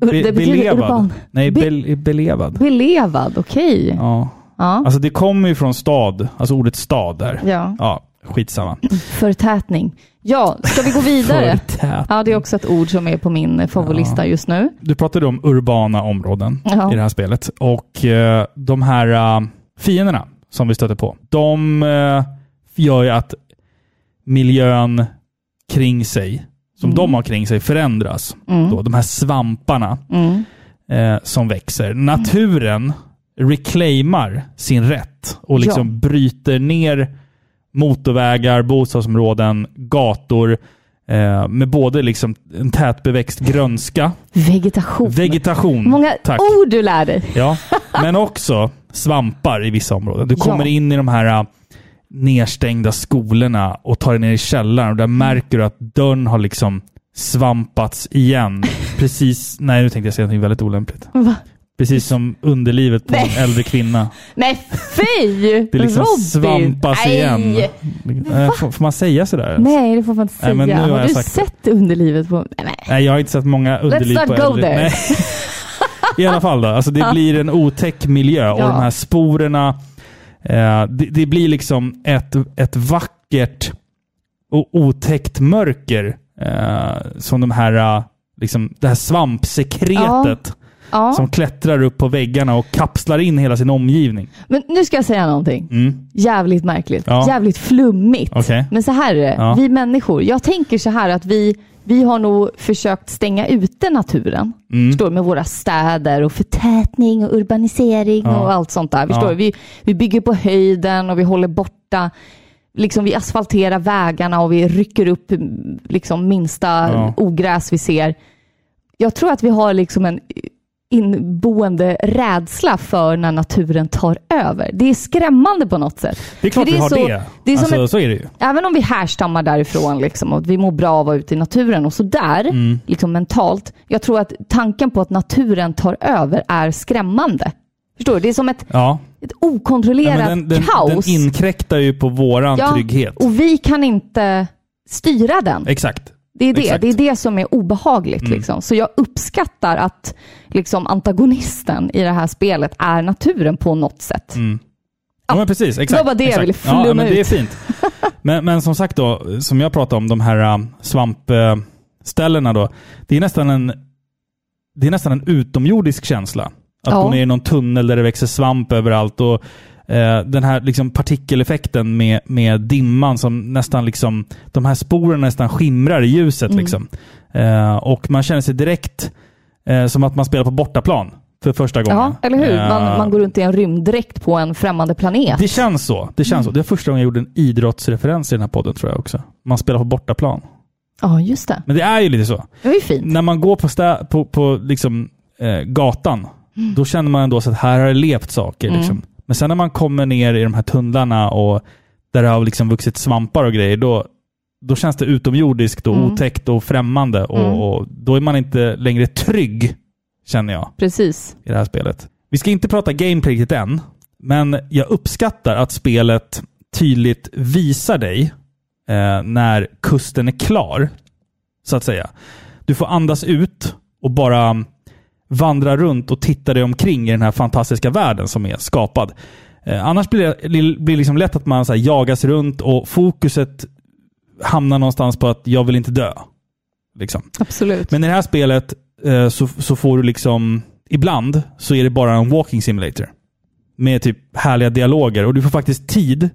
be, det betyder belevad. urban. Nej, Be- be, belevad. Belevad, okej. Ja. Ja. Ja. Alltså det kommer ju från stad, alltså ordet stad där. Ja, skitsamma. Förtätning. Ja, ska vi gå vidare? [LAUGHS] Ja, det är också ett ord som är på min favoritlista just nu. Du pratade om urbana områden Ja. i det här spelet. Och eh, de här eh, fienderna som vi stöter på, de eh, gör ju att miljön kring sig, som de har kring sig, förändras. Mm. Då, de här svamparna Mm. eh, som växer. Naturen reclaimar sin rätt och liksom Ja. bryter ner motorvägar, bostadsområden, gator eh, med både liksom en tätbeväxt grönska, Vegetation. vegetation, Många tack. ord du lär dig. Ja, men också svampar i vissa områden. Du Ja. kommer in i de här äh, nerstängda skolorna och tar dig ner i källaren och där Mm. märker du att dörren har liksom svampats igen. [LAUGHS] Precis, nej nu tänkte jag säga något väldigt olämpligt. Va? Precis som underlivet på Nej. en äldre kvinna. Nej, fy! [LAUGHS] Det liksom Robin! svampas Nej. igen. Eh, Får, får man säga sådär? Nej, det får man inte säga. Nej, men nu har har du sett underlivet på... Nej. Nej, jag har inte sett många underliv not på go äldre. there. Nej. [LAUGHS] I alla fall då, alltså det blir en otäck miljö och Ja. de här sporerna. Eh, det, det blir liksom ett, ett vackert och otäckt mörker. Eh, som de här, eh, liksom, det här svampsekretet Ja, som klättrar upp på väggarna och kapslar in hela sin omgivning. men nu ska jag säga någonting. Mm. Jävligt märkligt. Ja. Jävligt flummigt. Okej. Men så här är det. Ja. Vi människor. Jag tänker så här att vi, vi har nog försökt stänga ute naturen. Mm. Förstår? Med våra städer och förtätning och urbanisering Ja. och allt sånt där. Förstår Ja. Vi, vi bygger på höjden och vi håller borta Liksom vi asfalterar vägarna och vi rycker upp liksom minsta Ja. ogräs vi ser. Jag tror att vi har liksom en inboende rädsla för när naturen tar över. Det är skrämmande på något sätt. Det är klart För vi har så, det. det är alltså, ett- Så är det ju. Även om vi härstammar därifrån liksom, och vi mår bra av att vara ute i naturen och sådär, Mm. liksom mentalt. Jag tror att tanken på att naturen tar över är skrämmande. Förstår du? Det är som ett, Ja. ett Ja, okontrollerat men den, den, kaos. den inkräktar ju på våran Ja, trygghet. Och vi kan inte styra den. Exakt. Det är det, exakt. det, är det som är obehagligt. Mm. Liksom. Så jag uppskattar att liksom, antagonisten i det här spelet är naturen på något sätt. Mm. Ja, men precis. Exakt. Det var det jag exakt. ville ja, flumma men Det är fint. [LAUGHS] Men, men som sagt då, som jag pratade om, de här um, svampställena då. Det är nästan en, det är nästan en utomjordisk känsla. Att Ja. gå ner i någon tunnel där det växer svamp överallt. Och eh, den här liksom partikeleffekten med, med dimman som nästan liksom, de här sporerna nästan skimrar i ljuset. Mm. Liksom. Eh, och man känner sig direkt eh, som att man spelar på bortaplan för första gången. Ja, eller hur? Man, Eh, man går runt i en rymddräkt på en främmande planet. det känns så. Det känns så. Det är första gången jag gjorde en idrottsreferens i den här podden tror jag också. Man spelar på bortaplan. Ja, just det. Men det är ju lite så. Det var ju fint. När man går på, stä- på, på liksom, eh, gatan, då känner man ändå så att här har det levt saker. Mm. Liksom. Men sen när man kommer ner i de här tunnlarna och där det har liksom vuxit svampar och grejer, då, då känns det utomjordiskt och Mm. otäckt och främmande. Och, Mm. och då är man inte längre trygg, känner jag Precis. i det här spelet. Vi ska inte prata gameplay riktigt än, men jag uppskattar att spelet tydligt visar dig eh, när kusten är klar, så att säga. Du får andas ut och bara vandra runt och titta dig omkring i den här fantastiska världen som är skapad. Eh, annars blir det blir liksom lätt att man så jagas runt och fokuset hamnar någonstans på att jag vill inte dö. Liksom. Absolut. Men i det här spelet eh, så, så får du liksom... Ibland så är det bara en walking simulator. Med typ härliga dialoger. Och du får faktiskt tid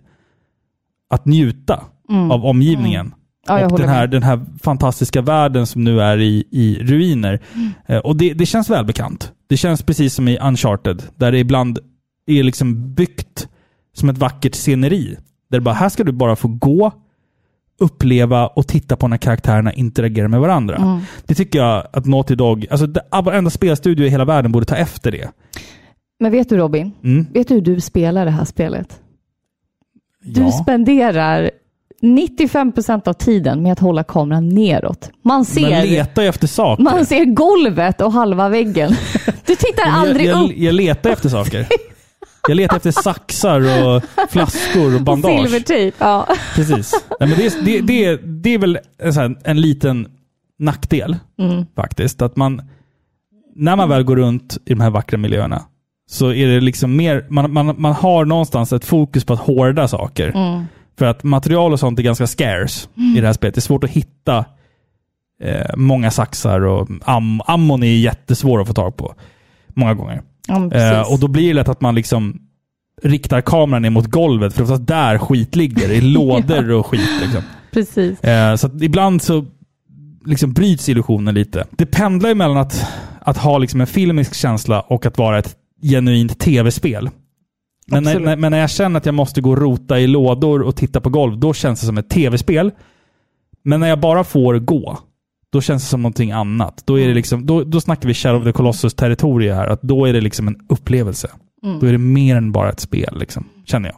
att njuta Mm. av omgivningen. Ja, och den här, med. den här fantastiska världen som nu är i, i ruiner. Mm. Eh, och det, det känns välbekant. Det känns precis som i Uncharted. Där det ibland är liksom byggt som ett vackert sceneri. Där bara, här ska du bara få gå, uppleva och titta på när karaktärerna interagerar med varandra. Mm. Det tycker jag att Naughty Dog, alltså varenda spelstudio i hela världen borde ta efter det. Men vet du Robin? Mm. Vet du hur du spelar det här spelet? Du Ja. spenderar 95% av tiden med att hålla kameran neråt. Man Man ser, letar ju efter saker. man ser golvet och halva väggen. Du tittar Men aldrig jag, upp. jag, letar efter saker. Jag letar efter saxar och flaskor [LAUGHS] och bandage. Silvertejp. Ja. Precis. Nej, men det, är, det, det, är, det är väl en, en liten nackdel Mm. faktiskt. Att man, när man väl går runt i de här vackra miljöerna så är det liksom mer, man, man, man har någonstans ett fokus på att hårda saker. Mm. För att material och sånt är ganska scarce Mm. i det här spelet. Det är svårt att hitta eh, många saxar och am ammon är jättesvår att få tag på. Många gånger. Ja. Eh, och då blir det lätt att man liksom riktar kameran ner mot golvet för att där skit ligger. I [LAUGHS] lådor och skit. Liksom. precis. Eh, så ibland så liksom bryts illusionen lite. Det pendlar ju mellan att, att ha liksom en filmisk känsla och att vara ett genuint tv-spel. Men när, när, men när jag känner att jag måste gå och rota i lådor och titta på golv, då känns det som ett tv-spel. Men när jag bara får gå, då känns det som någonting annat. Då, är det liksom, då, då snackar vi Shadow of the Colossus territorium här. Att då är det liksom en upplevelse. Då är det mer än bara ett spel, liksom, känner jag.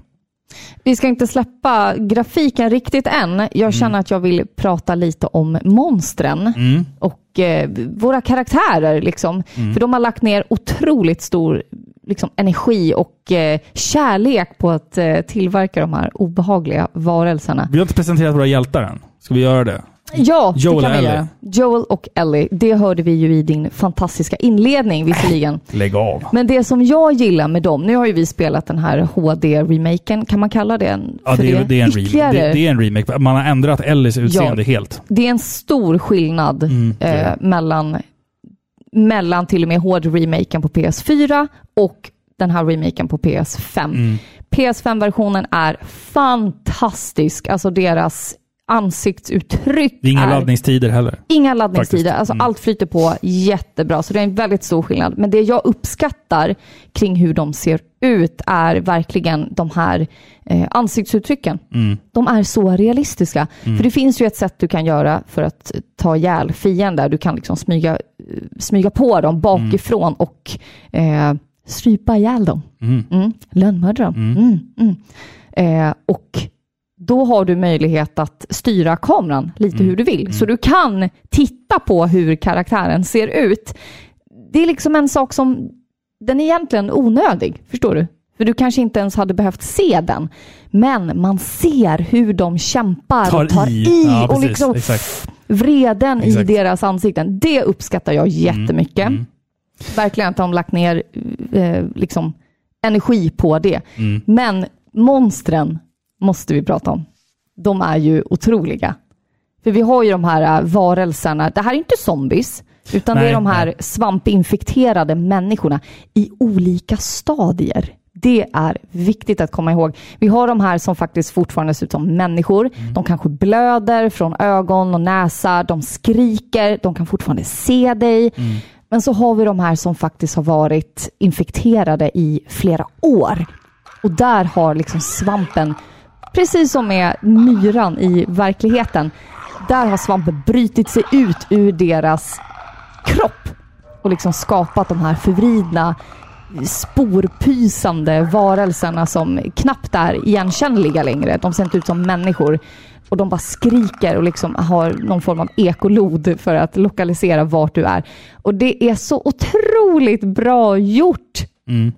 Vi ska inte släppa grafiken riktigt än. Jag känner att jag vill prata lite om monstren Mm. och eh, våra karaktärer. Liksom. För de har lagt ner otroligt stor liksom, energi och eh, kärlek på att eh, tillverka de här obehagliga varelserna. Vi har inte presenterat våra hjältar än. Ska vi göra det? Ja, Joel det kan och vi Ellie. göra. Joel och Ellie. Det hörde vi ju i din fantastiska inledning visserligen. Lägg av. Men det som jag gillar med dem, nu har ju vi spelat den här HD-remaken, kan man kalla det en, Ja, det är, det, är en Ytterligare- remake. Det, det är en remake. Man har ändrat Ellies utseende Ja. helt. det är en stor skillnad Mm, det eh, mellan, mellan till och med HD-remaken på PS4 och den här remaken på PS5. Mm. PS5-versionen är fantastisk. Alltså deras ansiktsuttryck Det är inga är laddningstider heller. Inga laddningstider. Faktiskt. Alltså Mm. Allt flyter på jättebra, så det är en väldigt stor skillnad. Men det jag uppskattar kring hur de ser ut är verkligen de här eh, ansiktsuttrycken. Mm. De är så realistiska. För det finns ju ett sätt du kan göra för att ta ihjäl fiender. Du kan liksom smyga, eh, smyga på dem bakifrån och eh, strypa ihjäl dem. Mm. Mm. Lönnmörda dem. Mm. Mm. Eh, och då har du möjlighet att styra kameran lite hur du vill. Så du kan titta på hur karaktären ser ut. Det är liksom en sak som, den är egentligen onödig, förstår du? För du kanske inte ens hade behövt se den. Men man ser hur de kämpar Tar och tar i. i, Ja, och liksom Exakt. vreden i Exakt. deras ansikten. Det uppskattar jag jättemycket. Mm. Verkligen att de lagt ner eh, liksom, energi på det. Mm. Men monstren måste vi prata om. De är ju otroliga. För vi har ju de här äh, varelserna. Det här är inte zombies, utan det Nej, är de här nej. svampinfekterade människorna i olika stadier. Det är viktigt att komma ihåg. Vi har de här som faktiskt fortfarande ser ut som människor. Mm. De kanske blöder från ögon och näsa. De skriker. De kan fortfarande se dig. Mm. Men så har vi de här som faktiskt har varit infekterade i flera år. Och där har liksom svampen, precis som med myran i verkligheten, där har svampen brutit sig ut ur deras kropp och liksom skapat de här förvridna sporpysande varelserna som knappt är igenkännliga längre. De ser inte ut som människor. Och de bara skriker och liksom har någon form av ekolod för att lokalisera vart du är. Och det är så otroligt bra gjort. Mm.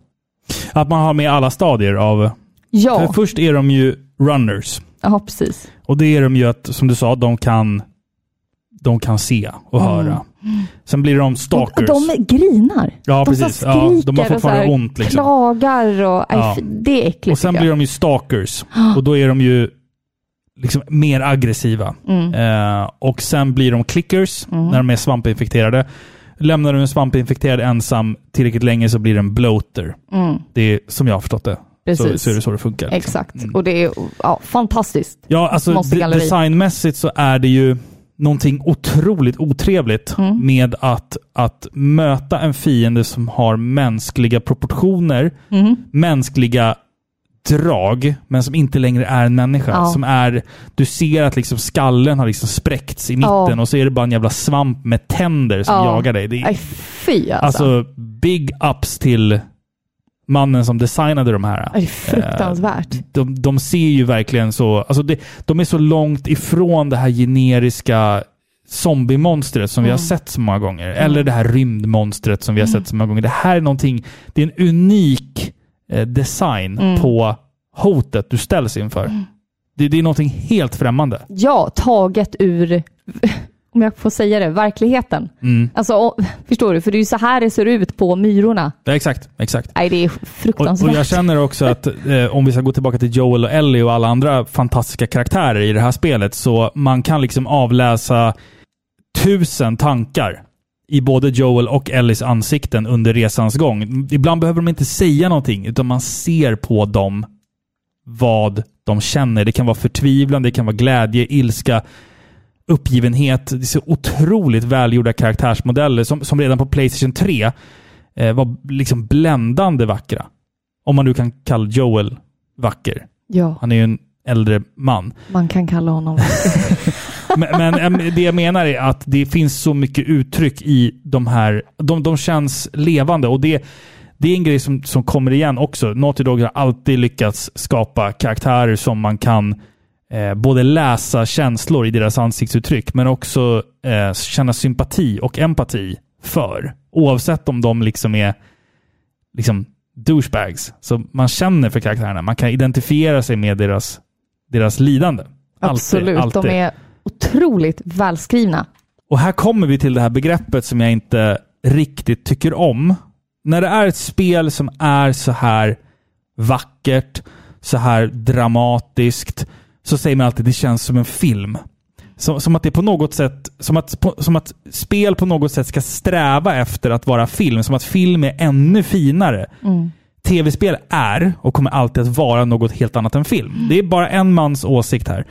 Att man har med alla stadier av... Ja, För först är de ju runners. ja precis. Och det är de ju att, som du sa, de kan, de kan se och höra. Sen blir de Mm. Och stalkers. de grinar. ja, de precis. Ja, de har och fortfarande här ont. Liksom. klagar och... Ja. Det är äckligt Och sen blir de ju stalkers. Och då är de ju liksom mer aggressiva. Mm. Eh, och sen blir de clickers när de är svampinfekterade. Lämnar du en svampinfekterad ensam tillräckligt länge så blir den bloater. Mm, Det är som jag har förstått det. Så, precis. så är det så det funkar. liksom. Exakt. Mm. Och det är ja, fantastiskt. Ja, alltså designmässigt så är det ju någonting otroligt otrevligt Mm. med att, att möta en fiende som har mänskliga proportioner, Mm. mänskliga drag, men som inte längre är en människa. Ja. Som är, du ser att liksom skallen har liksom spräckts i mitten Ja. och så är det bara en jävla svamp med tänder som Ja. jagar dig. Det är, Aj, fy alltså. alltså, big ups till mannen som designade de här. Aj, fruktansvärt. de, de ser ju verkligen så... Alltså det, de är så långt ifrån det här generiska zombie-monstret som vi har sett så många gånger. Eller det här rymdmonstret som vi har sett så många gånger. Det här är någonting... Det är en unik eh, design på hotet du ställs inför. Det, det är någonting helt främmande. Ja, taget ur om jag får säga det, verkligheten. Mm. Alltså, och, förstår du? För det är ju så här det ser ut på Myrorna. Ja, exakt, exakt. Nej, det är Och, fruktansvärt. och jag känner också att eh, om vi ska gå tillbaka till Joel och Ellie och alla andra fantastiska karaktärer i det här spelet, så man kan liksom avläsa tusen tankar i både Joel och Ellies ansikten under resans gång. Ibland behöver de inte säga någonting, utan man ser på dem vad de känner. Det kan vara förtvivlan, det kan vara glädje, ilska, uppgivenhet. Det är så otroligt välgjorda karaktärsmodeller som, som redan på Playstation 3 eh, var liksom bländande vackra. Om man nu kan kalla Joel vacker. Ja, Han är ju en äldre man. man kan kalla honom [LAUGHS] Men, men äm, det jag menar är att det finns så mycket uttryck i de här. De, de känns levande och det, det är en grej som, som kommer igen också. Naughty Dog har alltid lyckats skapa karaktärer som man kan eh, både läsa känslor i deras ansiktsuttryck, men också eh, känna sympati och empati för. Oavsett om de liksom är liksom douchebags. Så man känner för karaktärerna. Man kan identifiera sig med deras, deras lidande. Alltid, Absolut, alltid. de är otroligt välskrivna. Och här kommer vi till det här begreppet som jag inte riktigt tycker om. När det är ett spel som är så här vackert, så här dramatiskt, så säger man alltid det känns som en film. Som, som att det på något sätt, som att, på, som att spel på något sätt ska sträva efter att vara film. Som att film är ännu finare. Tv-spel är och kommer alltid att vara något helt annat än film. Det är bara en mans åsikt här.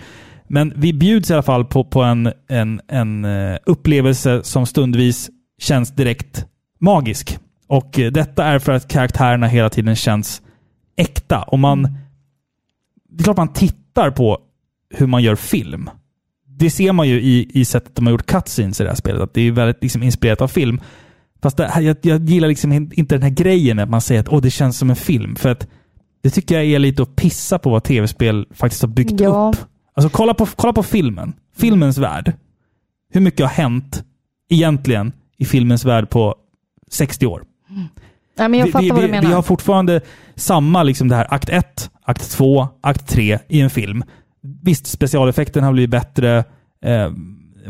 Men vi bjuds i alla fall på, på en, en, en eh, upplevelse som stundvis känns direkt magisk. Och eh, detta är för att karaktärerna hela tiden känns äkta. Och man... Det är klart man tittar på hur man gör film. Det ser man ju i, i sättet de har gjort cutscenes i det här spelet. Att det är väldigt liksom, inspirerat av film. Fast det, jag, jag gillar liksom inte den här grejen att man säger att Åh, det känns som en film. För att det tycker jag är lite att pissa på vad tv-spel faktiskt har byggt Ja. upp. Alltså kolla på, kolla på filmen. Filmens värld. Hur mycket har hänt egentligen i filmens värld på 60 år? Nej, men jag vi, fattar vi, vad du menar. vi har fortfarande samma, liksom det här akt 1, akt 2, akt 3 i en film. Visst, specialeffekten har blivit bättre. Eh,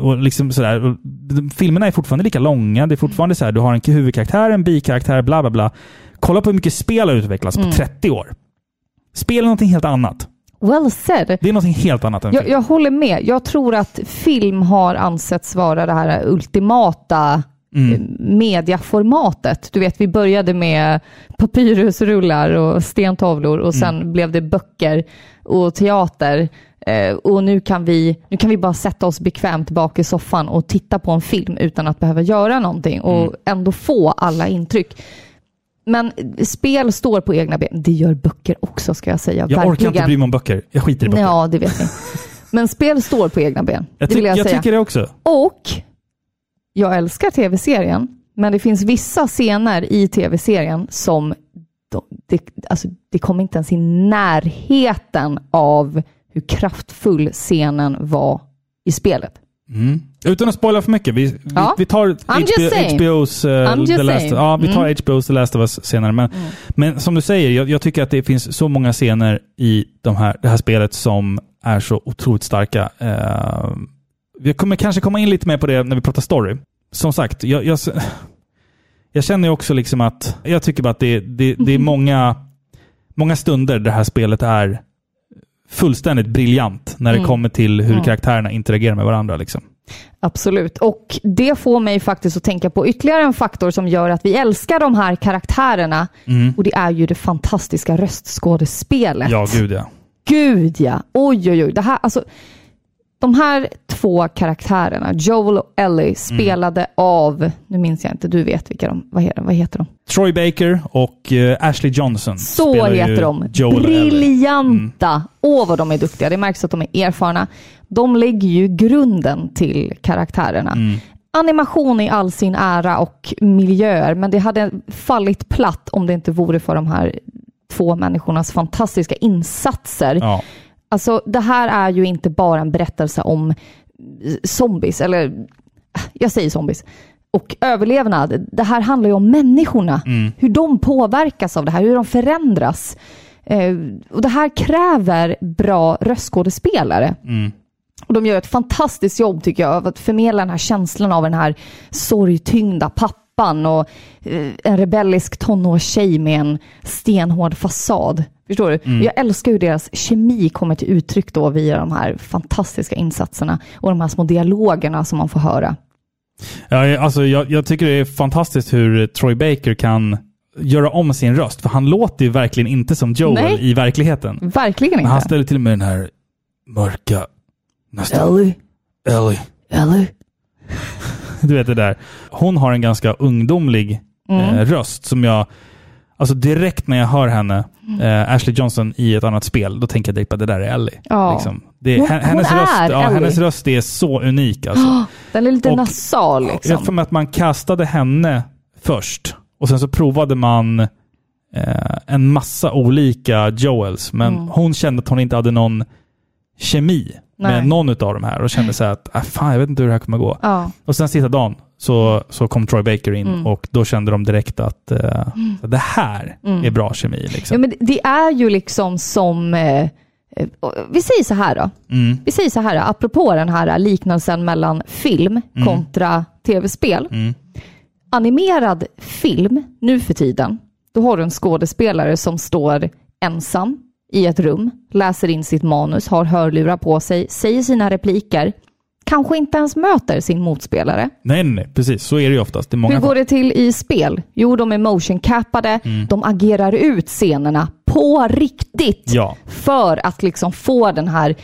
och liksom sådär. Och Filmerna är fortfarande lika långa. Det är fortfarande så här, du har en huvudkaraktär, en bikaraktär, bla bla bla. Kolla på hur mycket spel har utvecklats Mm. på 30 år. Spel är någonting helt annat. Well said. Det är någonting helt annat än Jag, film. jag håller med. Jag tror att film har ansetts vara det här ultimata Mm. mediaformatet. Du vet, vi började med papyrusrullar och stentavlor och sen Mm. blev det böcker och teater. Eh, och nu kan, vi, nu kan vi bara sätta oss bekvämt bak i soffan och titta på en film utan att behöva göra någonting och Mm. ändå få alla intryck. Men spel står på egna ben. Det gör böcker också ska jag säga. Jag orkar inte Verkligen. bry mig om böcker. Jag skiter i böcker. Ja, det vet ni. [LAUGHS] Men spel står på egna ben. jag, det ty- vill jag, jag säga. tycker det också. Och jag älskar tv-serien, men det finns vissa scener i tv-serien som de, det, alltså, det kommer inte ens i närheten av hur kraftfull scenen var i spelet. Mm. Utan att spoila för mycket. Vi, Ja. vi, vi tar HBO. HBO's, just The Last, saying. ja, vi tar Mm. HBO's The Last of Us senare. Men, men som du säger, jag, jag tycker att det finns så många scener i de här, det här spelet som är så otroligt starka. Eh, vi kommer kanske komma in lite mer på det när vi pratar story. Som sagt, jag, jag, [SIGHS] jag känner ju också liksom att jag tycker bara att det, det, det är många, många stunder där det här spelet är fullständigt briljant när det Mm. kommer till hur Ja. karaktärerna interagerar med varandra. Liksom. Absolut. Och det får mig faktiskt att tänka på ytterligare en faktor som gör att vi älskar de här karaktärerna. Mm. Och det är ju det fantastiska röstskådespelet. Ja, gud ja. Gud ja! Oj, oj, oj. Det här, alltså, de här två karaktärerna, Joel och Ellie, spelade av, nu minns jag inte, du vet vilka de, vad heter, vad heter de? Troy Baker och eh, Ashley Johnson Så heter de. Joel. Briljanta! Åh, vad de är duktiga. Det märks att de är erfarna. De lägger ju grunden till karaktärerna. Mm. Animation i all sin ära och miljöer, men det hade fallit platt om det inte vore för de här två människornas fantastiska insatser. Ja. Alltså, det här är ju inte bara en berättelse om eh, zombies, eller jag säger zombies, och överlevnad. Det här handlar ju om människorna. Mm. Hur de påverkas av det här, hur de förändras. Eh, och Det här kräver bra röstskådespelare. Mm. Och de gör ett fantastiskt jobb tycker jag av att förmedla den här känslan av den här sorgtyngda pappan och eh, en rebellisk tonårstjej med en stenhård fasad. Förstår du? Mm. Jag älskar hur deras kemi kommer till uttryck då via de här fantastiska insatserna och de här små dialogerna som man får höra. Ja, alltså, jag, jag tycker det är fantastiskt hur Troy Baker kan göra om sin röst. För han låter ju verkligen inte som Joel Nej. i verkligheten. Verkligen Men han inte. ställer till med den här mörka, nästan Ellie, Ellie. Ellie. [LAUGHS] Du vet det där. Hon har en ganska ungdomlig Mm. eh, röst som jag... Alltså direkt när jag hör henne, Mm. eh, Ashley Johnson, i ett annat spel, då tänker jag direkt på att det där är Ellie. Ja. Liksom. Det, Hon- hen- hennes, hon är röst, ja, Ellie. hennes röst är så unik. Alltså. [GASPS] Den är lite Och- nasal Jag liksom. får med att man kastade henne först och sen så provade man eh, en massa olika Joels, men Mm. hon kände att hon inte hade någon kemi Nej. med någon av de här och kände så att äh, fan, jag vet inte hur det här kommer gå. Ja. Och sen sista dagen så, så kom Troy Baker in Mm. och då kände de direkt att eh, det här Mm. är bra kemi. Liksom. ja, men det är ju liksom som... Eh, vi säger så här då. Mm. Vi säger så här, apropå den här liknelsen mellan film kontra tv-spel. Mm. Animerad film nu för tiden, då har du en skådespelare som står ensam i ett rum, läser in sitt manus, har hörlurar på sig, säger sina repliker, kanske inte ens möter sin motspelare. Nej, nej, precis. Så är det ju oftast. Det många Hur går det till i spel? Jo, de är motion-cappade, de agerar ut scenerna på riktigt Ja. för att liksom få den här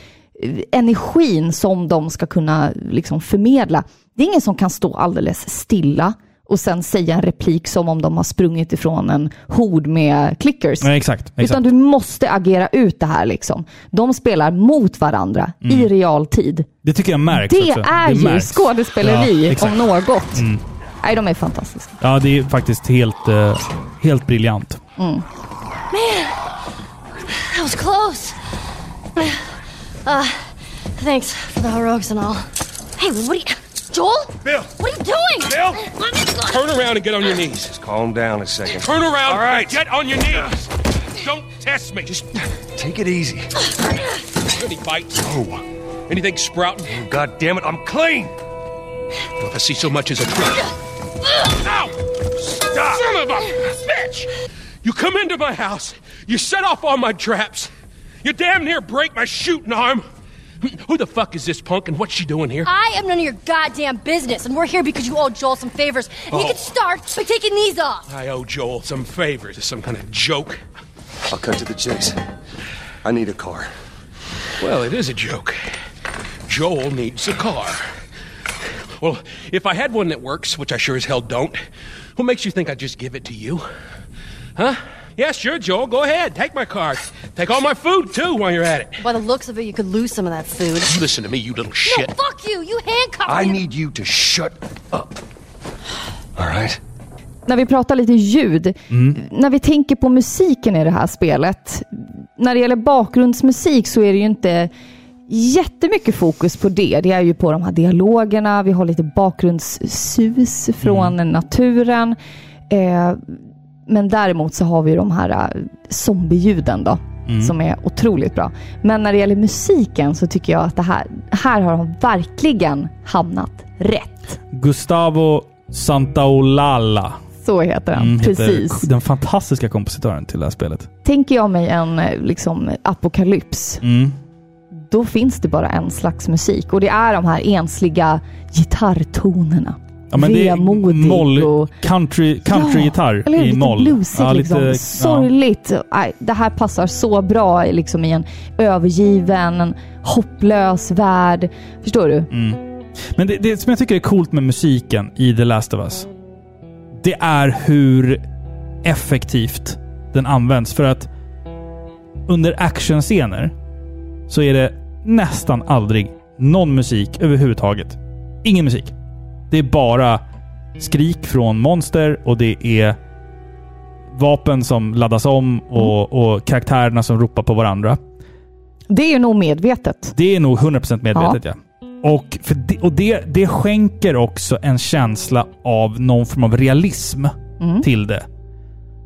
eh, energin som de ska kunna liksom förmedla. Det är ingen som kan stå alldeles stilla och sen säga en replik som om de har sprungit ifrån en hord med clickers. Nej, exakt. exakt. Utan du måste agera ut det här. Liksom. De spelar mot varandra i realtid. Det tycker jag märks Det också. är ju märks. skådespeleri Ja, om något. Mm. Nej, de är fantastiska. Ja, det är faktiskt helt, eh, helt briljant. That was close. Uh, thanks for the heroics and all. Hey, what are you... Joel? Bill! What are you doing? Bill! Let me go. Turn around and get on your knees. Just calm down a second. Turn around. All right. Get on your knees. Don't test me. Just Take it easy. any bites. Oh, Anything sprouting. Oh, God damn it, I'm clean! If I see so much as a twig. Ow! Stop! Son of a bitch! You come into my house. You set off all my traps. You damn near break my shooting arm. Who the fuck is this punk and what's she doing here? I am none of your goddamn business, and we're here because you owe Joel some favors. And you Oh. can start by taking these off. I owe Joel some favors. Is some kind of joke? I'll cut to the chase. I need a car. Well, it is a joke. Joel needs a car. Well, if I had one that works, which I sure as hell don't, what makes you think I'd just give it to you? Huh? Yeah, sure, Joel. Go ahead. Take my car. Take all my food, too, while you're at it. By the looks of it, you could lose some of that food. Listen to me, you little No, shit. fuck you! You handcuffed I me. need you to shut up. All right? När vi pratar lite ljud, när vi tänker på musiken i det här spelet. När det gäller bakgrundsmusik så är det ju inte jättemycket fokus på det. Det är ju på de här dialogerna, vi har lite bakgrundssus från naturen. Eh, men däremot så har vi de här eh, zombieljuden då, som är otroligt bra. Men när det gäller musiken så tycker jag att det här, här har de verkligen hamnat rätt. Gustavo Santaolalla. Så heter den, Mm, heter precis. Den fantastiska kompositören till det här spelet. Tänker jag mig en eh, liksom, apokalyps, Mm. då finns det bara en slags musik. Och det är de här ensliga gitarrtonerna. Ja, men det är moll, och- country, countrygitarr hur? i moll. bluesigt Ja, liksom. lite- ja. Sorgligt. Nej, det här passar så bra liksom, i en övergiven, en hopplös värld. Förstår du? Mm. Men det, det som jag tycker är coolt med musiken i The Last of Us, det är hur effektivt den används. För att under actionscener så är det nästan aldrig någon musik överhuvudtaget. Ingen musik. Det är bara skrik från monster och det är vapen som laddas om och, och karaktärerna som ropar på varandra. Det är nog medvetet. Det är nog 100% medvetet ja. Och, för det, och det, det skänker också en känsla av någon form av realism till det.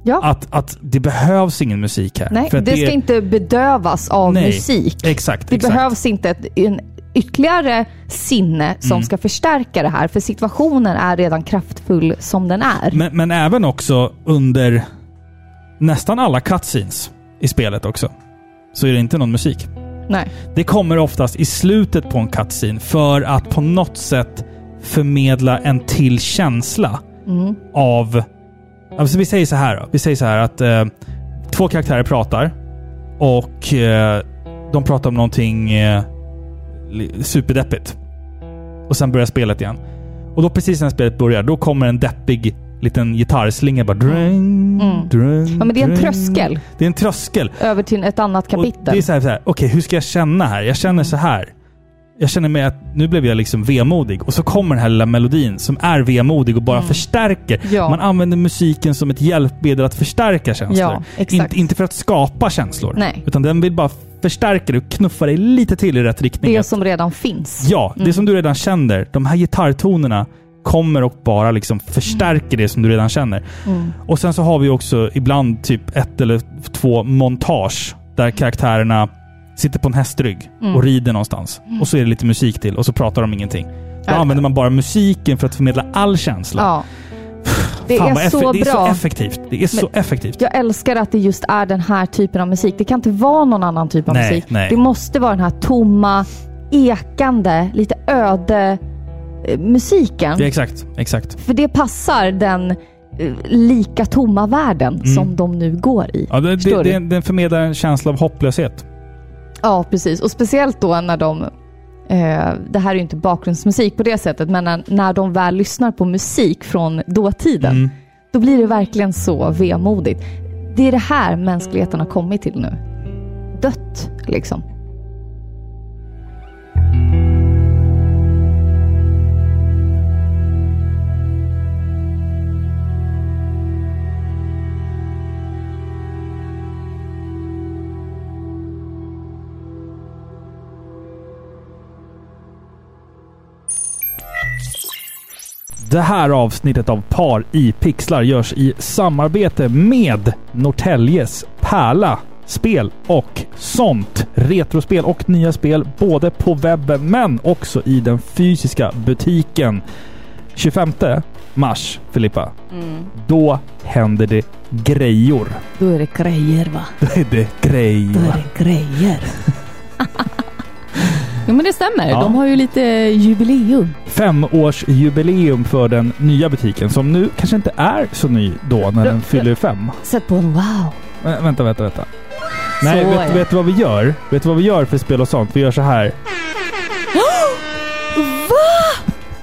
Ja. Att, att det behövs ingen musik här. Nej, För det att ska inte bedövas av Nej, musik. Exakt, Det exakt. behövs inte ett, en ytterligare sinne som Mm. ska förstärka det här. För situationen är redan kraftfull som den är. Men, men även också under nästan alla cutscenes i spelet också. Så är det inte någon musik. Nej. Det kommer oftast i slutet på en cutscene för att på något sätt förmedla en till känsla av... Alltså vi säger så här då. Vi säger så här att eh, två karaktärer pratar och eh, de pratar om någonting eh, superdeppigt. Och sen börjar spelet igen. Och då precis när spelet börjar, då kommer en deppig liten gitarrslinga bara... Dräng, dräng, Ja, men det är en dräng. tröskel. Det är en tröskel. Över till ett annat Och kapitel. det är så här, så här okej hur ska jag känna här? Jag känner så här. Jag känner mig att nu blev jag liksom vemodig och så kommer den här lilla melodin som är vemodig och bara förstärker. Mm. Ja. Man använder musiken som ett hjälpmedel att förstärka känslor. Ja, exakt. inte, för att skapa känslor. Nej. Utan den vill bara förstärka det och knuffa dig lite till i rätt riktning. det som redan finns. Ja, det som du redan känner. De här gitarrtonerna kommer och bara liksom förstärker det som du redan känner. Och sen så har vi också ibland typ ett eller två montage där karaktärerna sitter på en hästrygg och rider någonstans. Och så är det lite musik till och så pratar de ingenting. Då Ja. använder man bara musiken för att förmedla all känsla. Ja. Det Fan, är så det är så effektivt. Det är så effektivt. Jag älskar att det just är den här typen av musik. Det kan inte vara någon annan typ av Nej, musik. nej. Det måste vara den här tomma, ekande, lite öde eh, musiken. Ja, exakt, exakt. För det passar den eh, lika tomma världen som de nu går i. Mm. Ja, det, det, det, den förmedlar en känsla av hopplöshet. Ja, precis. Och speciellt då när de... Eh, det här är ju inte bakgrundsmusik på det sättet, men när, när de väl lyssnar på musik från dåtiden, Mm. då blir det verkligen så vemodigt. Det är det här mänskligheten har kommit till nu. Dött, liksom. Det här avsnittet av Par i pixlar görs i samarbete med Norrtäljes Pärla spel och sånt. Retrospel och nya spel både på webben men också i den fysiska butiken. 25 mars, Filippa. Då händer det grejor. Då är det grejer, va? [LAUGHS] Då är det grejor. det grejer. [LAUGHS] jo, men det stämmer. Ja. De har ju lite jubileum. Femårsjubileum för den nya butiken som nu kanske inte är så ny då när den fyller fem. Sätt på en wow. Vä- vänta, vänta, vänta. Nej, vet, vet du vad vi gör? Vet du vad vi gör för spel och sånt? Vi gör så här. [GASPS]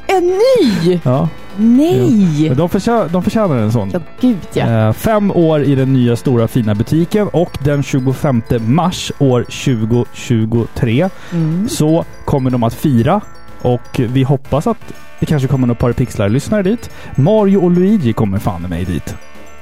En ny! Ja. Nej! Men de, förtjä de förtjänar en sån. Ja, gud ja. Eh, fem år i den nya stora fina butiken och den 25 mars år 2023 Mm. så kommer de att fira och vi hoppas att det kanske kommer några par pixlar-lyssnare dit. Mario och Luigi kommer fan mig dit.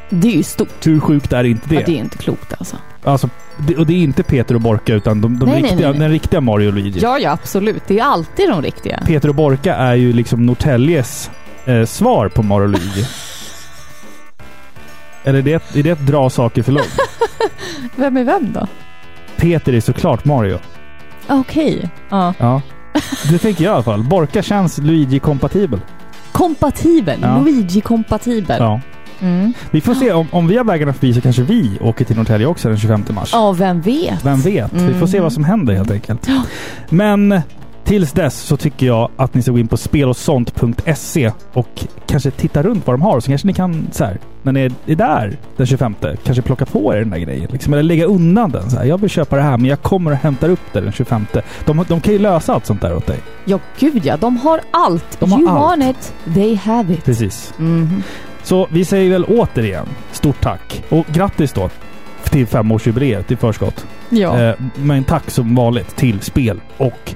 Det är ju stort. Hur sjukt är inte det? Ja, det är inte klokt alltså. Alltså, det, och det är inte Peter och Borka utan de, de nej, riktiga, nej, nej. den riktiga Mario och Luigi. Ja, ja, absolut. Det är alltid de riktiga. Peter och Borka är ju liksom Norrtäljes eh, svar på Luigi. Eller är det, är det att dra saker för långt? [LAUGHS] Vem är vem då? Peter är såklart Mario. Okej. Ja. Ja. Det tänker jag i alla fall. Borka känns Luigi-kompatibel. Kompatibel. Ja. Luigi-kompatibel. Ja. Mm. Vi får se. Om, om vi har vägarna förbi så kanske vi åker till Norrtälje också den 25 mars. Ja, vem vet? Vem vet? Vi får se vad som händer helt enkelt. Men tills dess så tycker jag att ni ska gå in på spelosont.se och kanske titta runt vad de har. Så kanske ni kan, så här, när ni är där den 25, kanske plocka på er den där grejen. Liksom, eller lägga undan den. Så här, jag vill köpa det här men jag kommer och hämtar upp det den 25. De, de kan ju lösa allt sånt där åt dig. Ja, gud ja. De har allt. De har you allt. want it, they have it. Precis. Mhm. Så vi säger väl återigen stort tack. Och grattis då till femårsjubileet i förskott. Ja, Eh, men tack som vanligt till spel och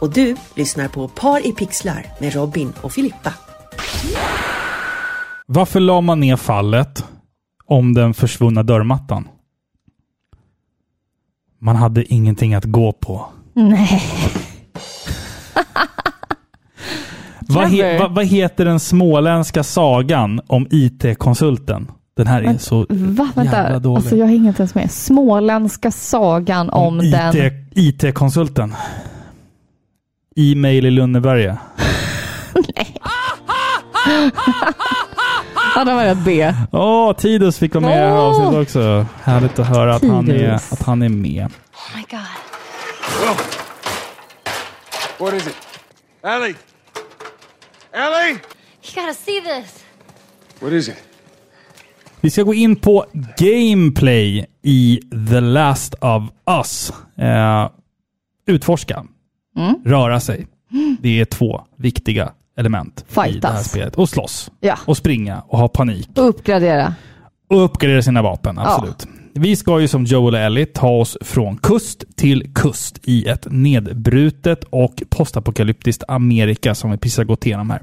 Och du lyssnar på Par i pixlar med Robin och Filippa. Varför la man ner fallet om den försvunna dörrmattan? Man hade ingenting att gå på. Nej. [LAUGHS] Vad, he, vad, vad heter den småländska sagan om IT-konsulten? Den här är Men, så Va? jävla Vänta. dålig. Alltså, jag hänger inte ens med. Småländska sagan om, den... IT, IT-konsulten. E-mail i Lönneberga. Ja, den var rätt B. Åh, Tidus fick vara med i det här Åh! avsnittet också. Härligt att höra att han, är, Tidus. att han är med. Oh my god. What is it? Ellie! Ellie! You gotta see this. What is it? Vi ska gå in på gameplay i The Last of Us. Eh, utforska. Mm. Röra sig. Det är två viktiga element i det här Fightas. spelet. Och slåss. Ja. Och springa och ha panik. Och uppgradera. Och uppgradera sina vapen, absolut. Vi ska ju som Joel och Ellie ta oss från kust till kust i ett nedbrutet och postapokalyptiskt Amerika som vi precis har gått igenom här.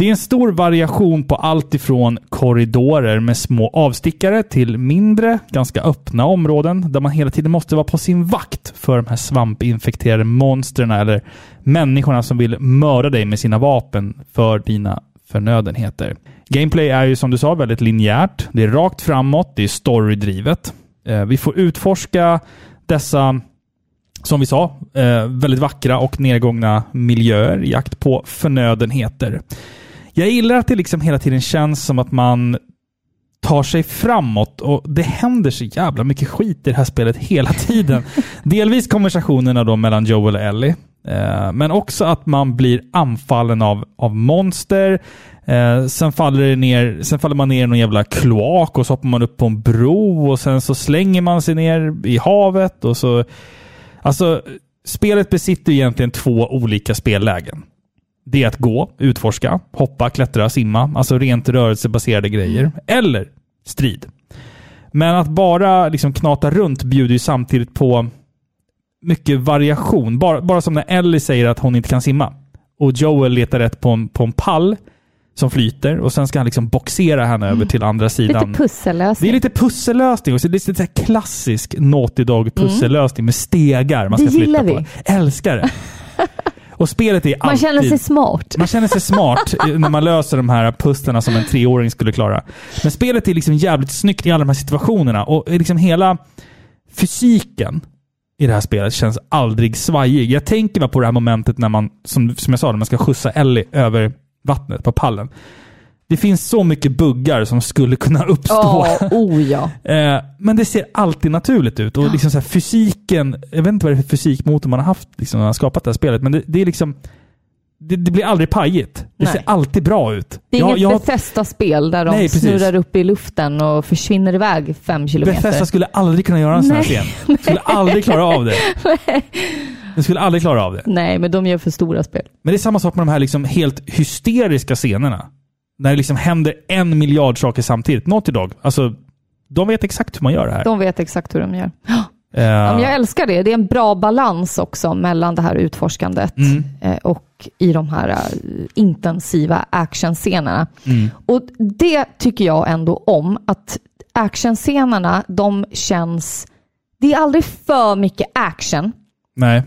Det är en stor variation på allt ifrån korridorer med små avstickare till mindre, ganska öppna områden där man hela tiden måste vara på sin vakt för de här svampinfekterade monstren eller människorna som vill mörda dig med sina vapen för dina förnödenheter. Gameplay är ju som du sa väldigt linjärt. Det är rakt framåt, det är storydrivet. Eh, vi får utforska dessa som vi sa, eh, väldigt vackra och nedgångna miljöer i jakt på förnödenheter. Jag gillar att det liksom hela tiden känns som att man tar sig framåt och det händer så jävla mycket skit i det här spelet hela tiden. [LAUGHS] Delvis konversationerna då mellan Joel och Ellie. Eh, men också att man blir anfallen av, av monster. Eh, sen, faller det ner, sen faller man ner i någon jävla kloak och så hoppar man upp på en bro och sen så slänger man sig ner i havet och så... Alltså, spelet besitter egentligen två olika spellägen. Det är att gå, utforska, hoppa, klättra, simma. Alltså rent rörelsebaserade grejer. Eller strid. Men att bara liksom knata runt bjuder ju samtidigt på mycket variation. Bara, bara som när Ellie säger att hon inte kan simma. Och Joel letar rätt på en, på en pall som flyter och sen ska han liksom boxera henne över till andra sidan. Lite pussellösning. Det är lite pussellösning också. Det är lite så klassisk Naughty Dog pussellösning med stegar man Det ska flytta gillar på. vi. Älskar det. Och spelet är Man alltid... känner sig smart. Man känner sig smart när man löser de här pusslarna som en treåring skulle klara. Men spelet är liksom jävligt snyggt i alla de här situationerna och liksom hela fysiken i det här spelet känns aldrig svajig. Jag tänker på det här momentet när man, som, som jag sa, när man ska skjutsa Ellie över vattnet på pallen. Det finns så mycket buggar som skulle kunna uppstå. Ja, oh ja. [LAUGHS] Eh, Men det ser alltid naturligt ut. Och liksom så här fysiken, jag vet inte vad det är för fysikmotor man har haft liksom, när man har skapat det här spelet, men det, det är liksom... Det, det blir aldrig pajigt. Det Nej. ser alltid bra ut. Det är Jag- inget Bethesda-spel där de Nej, snurrar upp i luften och försvinner iväg fem kilometer. Bethesda skulle aldrig kunna göra en sån här scen. [LAUGHS] Skulle aldrig klara av det. [LAUGHS] Den skulle aldrig klara av det. Nej, men de gör för stora spel. Men det är samma sak med de här liksom helt hysteriska scenerna. När det liksom händer en miljard saker samtidigt. Naughty Dog, alltså, de vet exakt hur man gör det här. De vet exakt hur de gör. [GASPS] Eh, Ja, men jag älskar det. Det är en bra balans också mellan det här utforskandet Mm. eh, och i de här eh, intensiva actionscenerna. Mm. Och det tycker jag ändå om, att actionscenerna, de känns... Det är aldrig för mycket action Nej.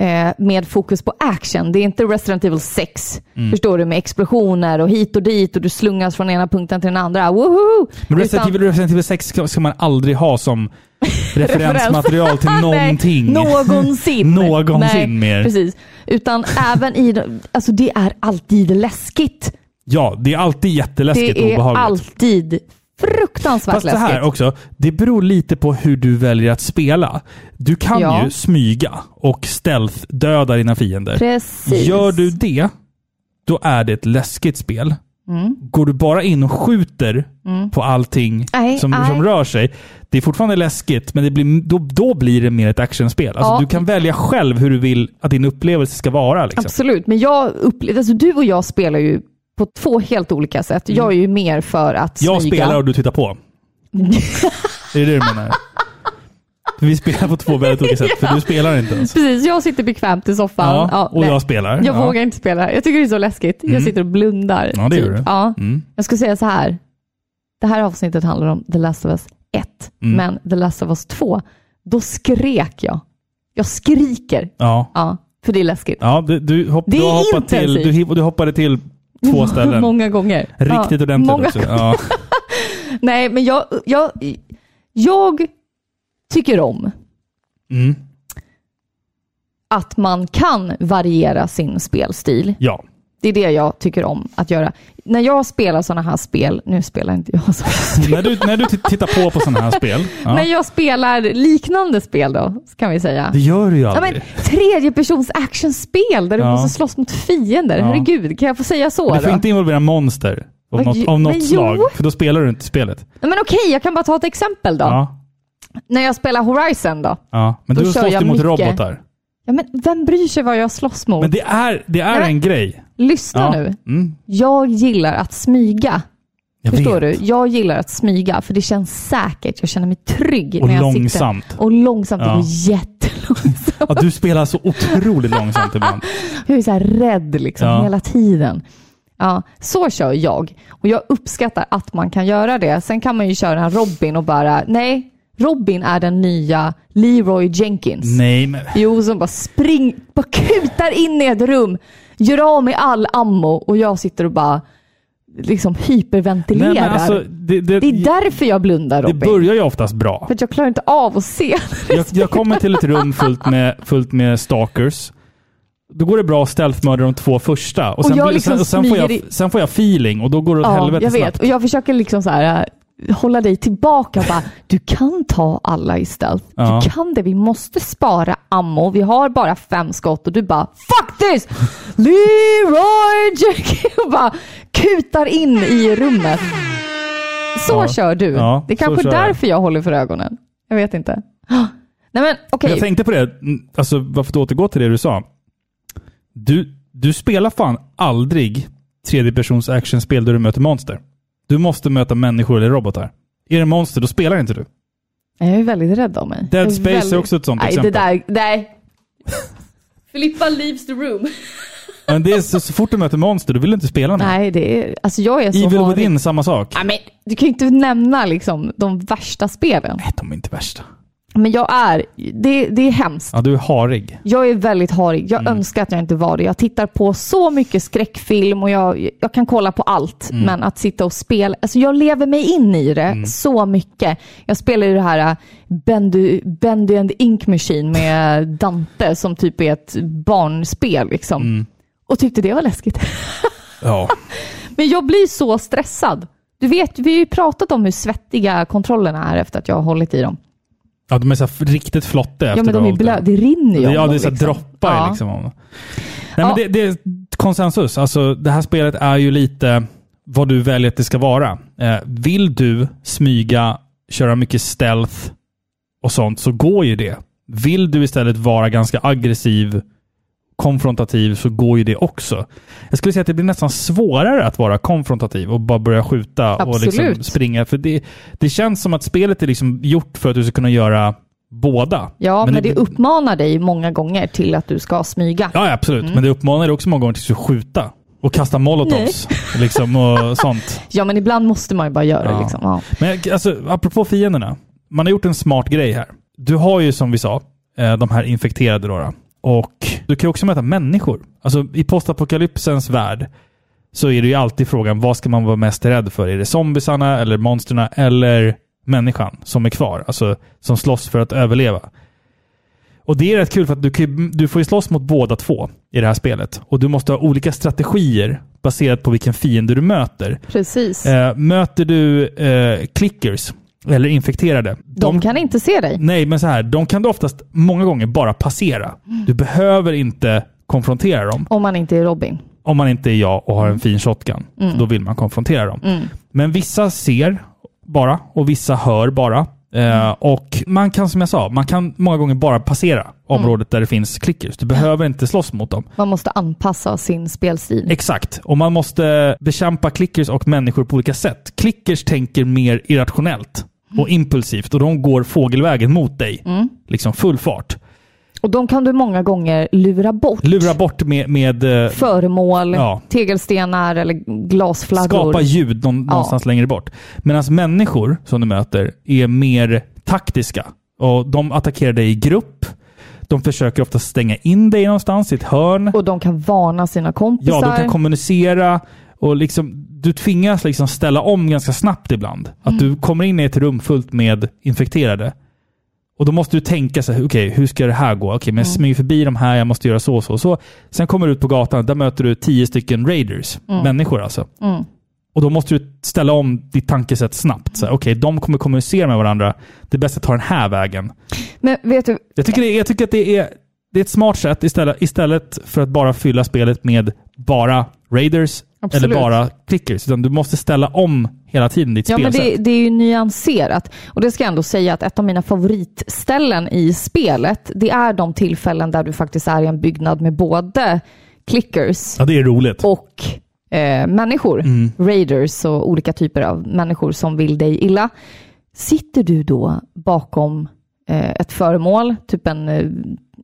Eh, med fokus på action. Det är inte Resident Evil 6, Mm. förstår du, med explosioner och hit och dit och du slungas från ena punkten till den andra. Woho! Men Resident Utan- Resident Evil 6 ska, man aldrig ha som [LAUGHS] referensmaterial till [LAUGHS] Nej, någonting. någonsin. [LAUGHS] Någonsin Nej, mer. Precis. Utan även i... Alltså det är alltid läskigt. Ja, det är alltid jätteläskigt och det är obehagligt. alltid fruktansvärt Fast det läskigt. här också, det beror lite på hur du väljer att spela. Du kan Ja. ju smyga och stealth-döda dina fiender. Precis. Gör du det, då är det ett läskigt spel. Mm. Går du bara in och skjuter Mm. på allting Nej, som, nej. som rör sig, det är fortfarande läskigt, men det blir, då, då blir det mer ett actionspel. Alltså, Ja. Du kan välja själv hur du vill att din upplevelse ska vara. Liksom. Absolut, men jag upplever... Alltså du och jag spelar ju på två helt olika sätt. Jag är ju mer för att Jag smyga. spelar och du tittar på. [LAUGHS] är det det du menar? Vi spelar på två väldigt olika sätt, för du spelar inte ens. Precis, jag sitter bekvämt i soffan. Ja, och nej. jag spelar. Jag Ja. vågar inte spela. Jag tycker det är så läskigt. Mm. Jag sitter och blundar. Ja, det gör typ. du. Ja. Mm. Jag ska säga så här. Det här avsnittet handlar om The Last of Us 1, Mm. men The Last of Us 2, då skrek jag. Jag skriker. Ja. Ja, för det är läskigt. Ja, du, du, hopp, Det är du, hoppat till, du, du hoppade till två ställen. [LAUGHS] Många gånger. Riktigt ja, ordentligt många också. Ja. [LAUGHS] Nej, men jag, jag, jag tycker om Mm. att man kan variera sin spelstil. ja. Det är det jag tycker om att göra. När jag spelar sådana här spel, nu spelar inte jag så. när, du, när du tittar på på sådana här spel. När Ja. jag spelar liknande spel då, kan vi säga. Det gör du ju Ja, aldrig. men, tredje persons actionspel där du Ja. måste slåss mot fiender. Ja. Herregud, kan jag få säga så du får då? inte involvera monster av Men något, av något men jo. slag, för då spelar du inte spelet. Men okej, jag kan bara ta ett exempel då. Ja. När jag spelar Horizon då. Ja. Men Då du slåss ju mot mycket. robotar. Ja, men vem bryr sig vad jag slåss mot? Men det är, det är Nej, men- en grej. Lyssna Ja. nu. Mm. Jag gillar att smyga. Jag Förstår vet. du? Jag gillar att smyga för det känns säkert. Jag känner mig trygg Och när jag långsamt. sitter. Och långsamt. Ja. Och jättelångsamt. Ja, du spelar så otroligt långsamt ibland. Jag är så här rädd liksom Ja. hela tiden. Ja, så kör jag. Och jag uppskattar att man kan göra det. Sen kan man ju köra en Robin och bara, nej, Robin är den nya Leroy Jenkins. Nej, men... Jo, som bara spring, bara kutar in i ett rum, gör av med all ammo och jag sitter och bara liksom hyperventilerar. Nej, alltså, det, det, det är därför jag blundar det Robin. börjar ju oftast bra. För jag klarar inte av att se. [LAUGHS] Jag, jag kommer till ett rum fullt med, fullt med stalkers. Då går det bra att stealthmörda de två första. Och Och sen, blir- liksom sen, och sen, får jag, sen får jag feeling och då går det åt Ja, helvete jag vet. snabbt. Och jag försöker liksom så här hålla dig tillbaka bara, du kan ta alla i stealth. Ja. Du kan det. Vi måste spara ammo. Vi har bara fem skott och du bara, fuck this! Leroy Jenkins! [LAUGHS] Och bara kutar in i rummet. Så Ja. kör du. Ja, det är kanske jag. därför jag håller för ögonen. Jag vet inte. [GASPS] Nej men okej. Jag tänkte på det, alltså varför att återgå till det du sa. Du, du spelar fan aldrig tredjepersons actionspel där du möter monster. Du måste möta människor eller robotar. Är det monster, då spelar inte du. Jag är väldigt rädd om mig. Dead är Space är väldigt- också ett sånt nej, exempel. Det där, nej. [LAUGHS] Filippa leaves the room. Men det är så, så fort du möter monster, då vill du inte spela med. Nej, det är, alltså jag är så Evil harig. Within, samma sak. Ja, men, du kan ju inte nämna liksom, de värsta spelen. Nej, de är inte värsta. Men jag är, det, det är hemskt. Ja, du är harig. Jag är väldigt harig. Jag Mm. önskar att jag inte var det. Jag tittar på så mycket skräckfilm och jag, jag kan kolla på allt. Mm. Men att sitta och spela, alltså jag lever mig in i det Mm. så mycket. Jag spelar ju det här äh, Bendy, Bendy and Ink Machine med [LAUGHS] Dante som typ är ett barnspel liksom. Mm. Och tyckte det var läskigt. [LAUGHS] Ja. Men jag blir så stressad. Du vet, vi har ju pratat om hur svettiga kontrollerna är efter att jag har hållit i dem. Ja, de är så riktigt flotta efter Ja, men de är hållit blö- dem. det rinner ju om Ja, det är så liksom. droppar Ja. liksom. Nej, Ja. men det, det är konsensus. Alltså, det här spelet är ju lite vad du väljer att det ska vara. Eh, vill du smyga, köra mycket stealth och sånt, så går ju det. Vill du istället vara ganska aggressiv, konfrontativ, så går ju det också. Jag skulle säga att det blir nästan svårare att vara konfrontativ och bara börja skjuta och liksom Absolut. springa. För det, det känns som att spelet är liksom gjort för att du ska kunna göra båda. Ja, men, det, uppmanar dig många gånger till att du ska smyga. Ja, absolut. Mm. Men det uppmanar dig också många gånger till att skjuta. Och kasta molotovs. [LAUGHS] liksom, och [LAUGHS] sånt. Ja, men ibland måste man ju bara göra Ja. det. Liksom. Ja. Men alltså, apropå fienderna. Man har gjort en smart grej här. Du har ju som vi sa, eh, de här infekterade då. Och du kan ju också möta människor. Alltså i postapokalypsens värld så är det ju alltid frågan, vad ska man vara mest rädd för? Är det zombiesarna, eller monsterna, eller människan som är kvar? Alltså som slåss för att överleva. Och det är rätt kul för att du, kan, du får ju slåss mot båda två i det här spelet. Och du måste ha olika strategier baserat på vilken fiende du möter. Precis. Eh, möter du eh, clickers, eller infekterade. de, kan inte se dig. Nej, men så här. De kan du oftast många gånger bara passera. Du behöver inte konfrontera dem. Om man inte är Robin. Om man inte är jag och har en fin shotgun. Mm. Då vill man konfrontera dem. Mm. Men vissa ser bara och vissa hör bara. Eh, och man kan, som jag sa, man kan många gånger bara passera området där det finns clickers. Du behöver inte slåss mot dem. Man måste anpassa sin spelstil. Exakt. Och man måste bekämpa clickers och människor på olika sätt. Clickers tänker mer irrationellt. Och impulsivt och de går fågelvägen mot dig. Mm. Liksom full fart. Och de kan du många gånger lura bort. Lura bort med, med eh, Föremål, Ja. tegelstenar eller glasflaggor. skapa ljud någon, någonstans längre bort. Medan människor som du möter är mer taktiska. Och de attackerar dig i grupp. De försöker ofta stänga in dig någonstans i ett hörn. Och de kan varna sina kompisar. Ja, de kan kommunicera. Och liksom, du tvingas liksom ställa om ganska snabbt ibland. Att Mm. du kommer in i ett rum fullt med infekterade. Och då måste du tänka så här, okej, hur ska det här gå? Okej, men jag Mm. smyger förbi de här, jag måste göra så så så. Sen kommer du ut på gatan, där möter du tio stycken raiders. Mm. Människor alltså. Mm. Och då måste du ställa om ditt tankesätt snabbt. Okej, de kommer kommunicera med varandra. Det är bäst att ta den här vägen. Men vet du, Jag tycker, det, jag tycker att det är, det är ett smart sätt istället, istället för att bara fylla spelet med bara raiders Absolut. eller bara clickers. Utan du måste ställa om hela tiden ditt Ja, men spelsätt. det, det är ju nyanserat. Och det ska jag ändå säga att ett av mina favoritställen i spelet, det är de tillfällen där du faktiskt är i en byggnad med både clickers Ja, det är roligt. och eh, människor. Mm. Raiders och olika typer av människor som vill dig illa. Sitter du då bakom eh, ett föremål, typ en, eh,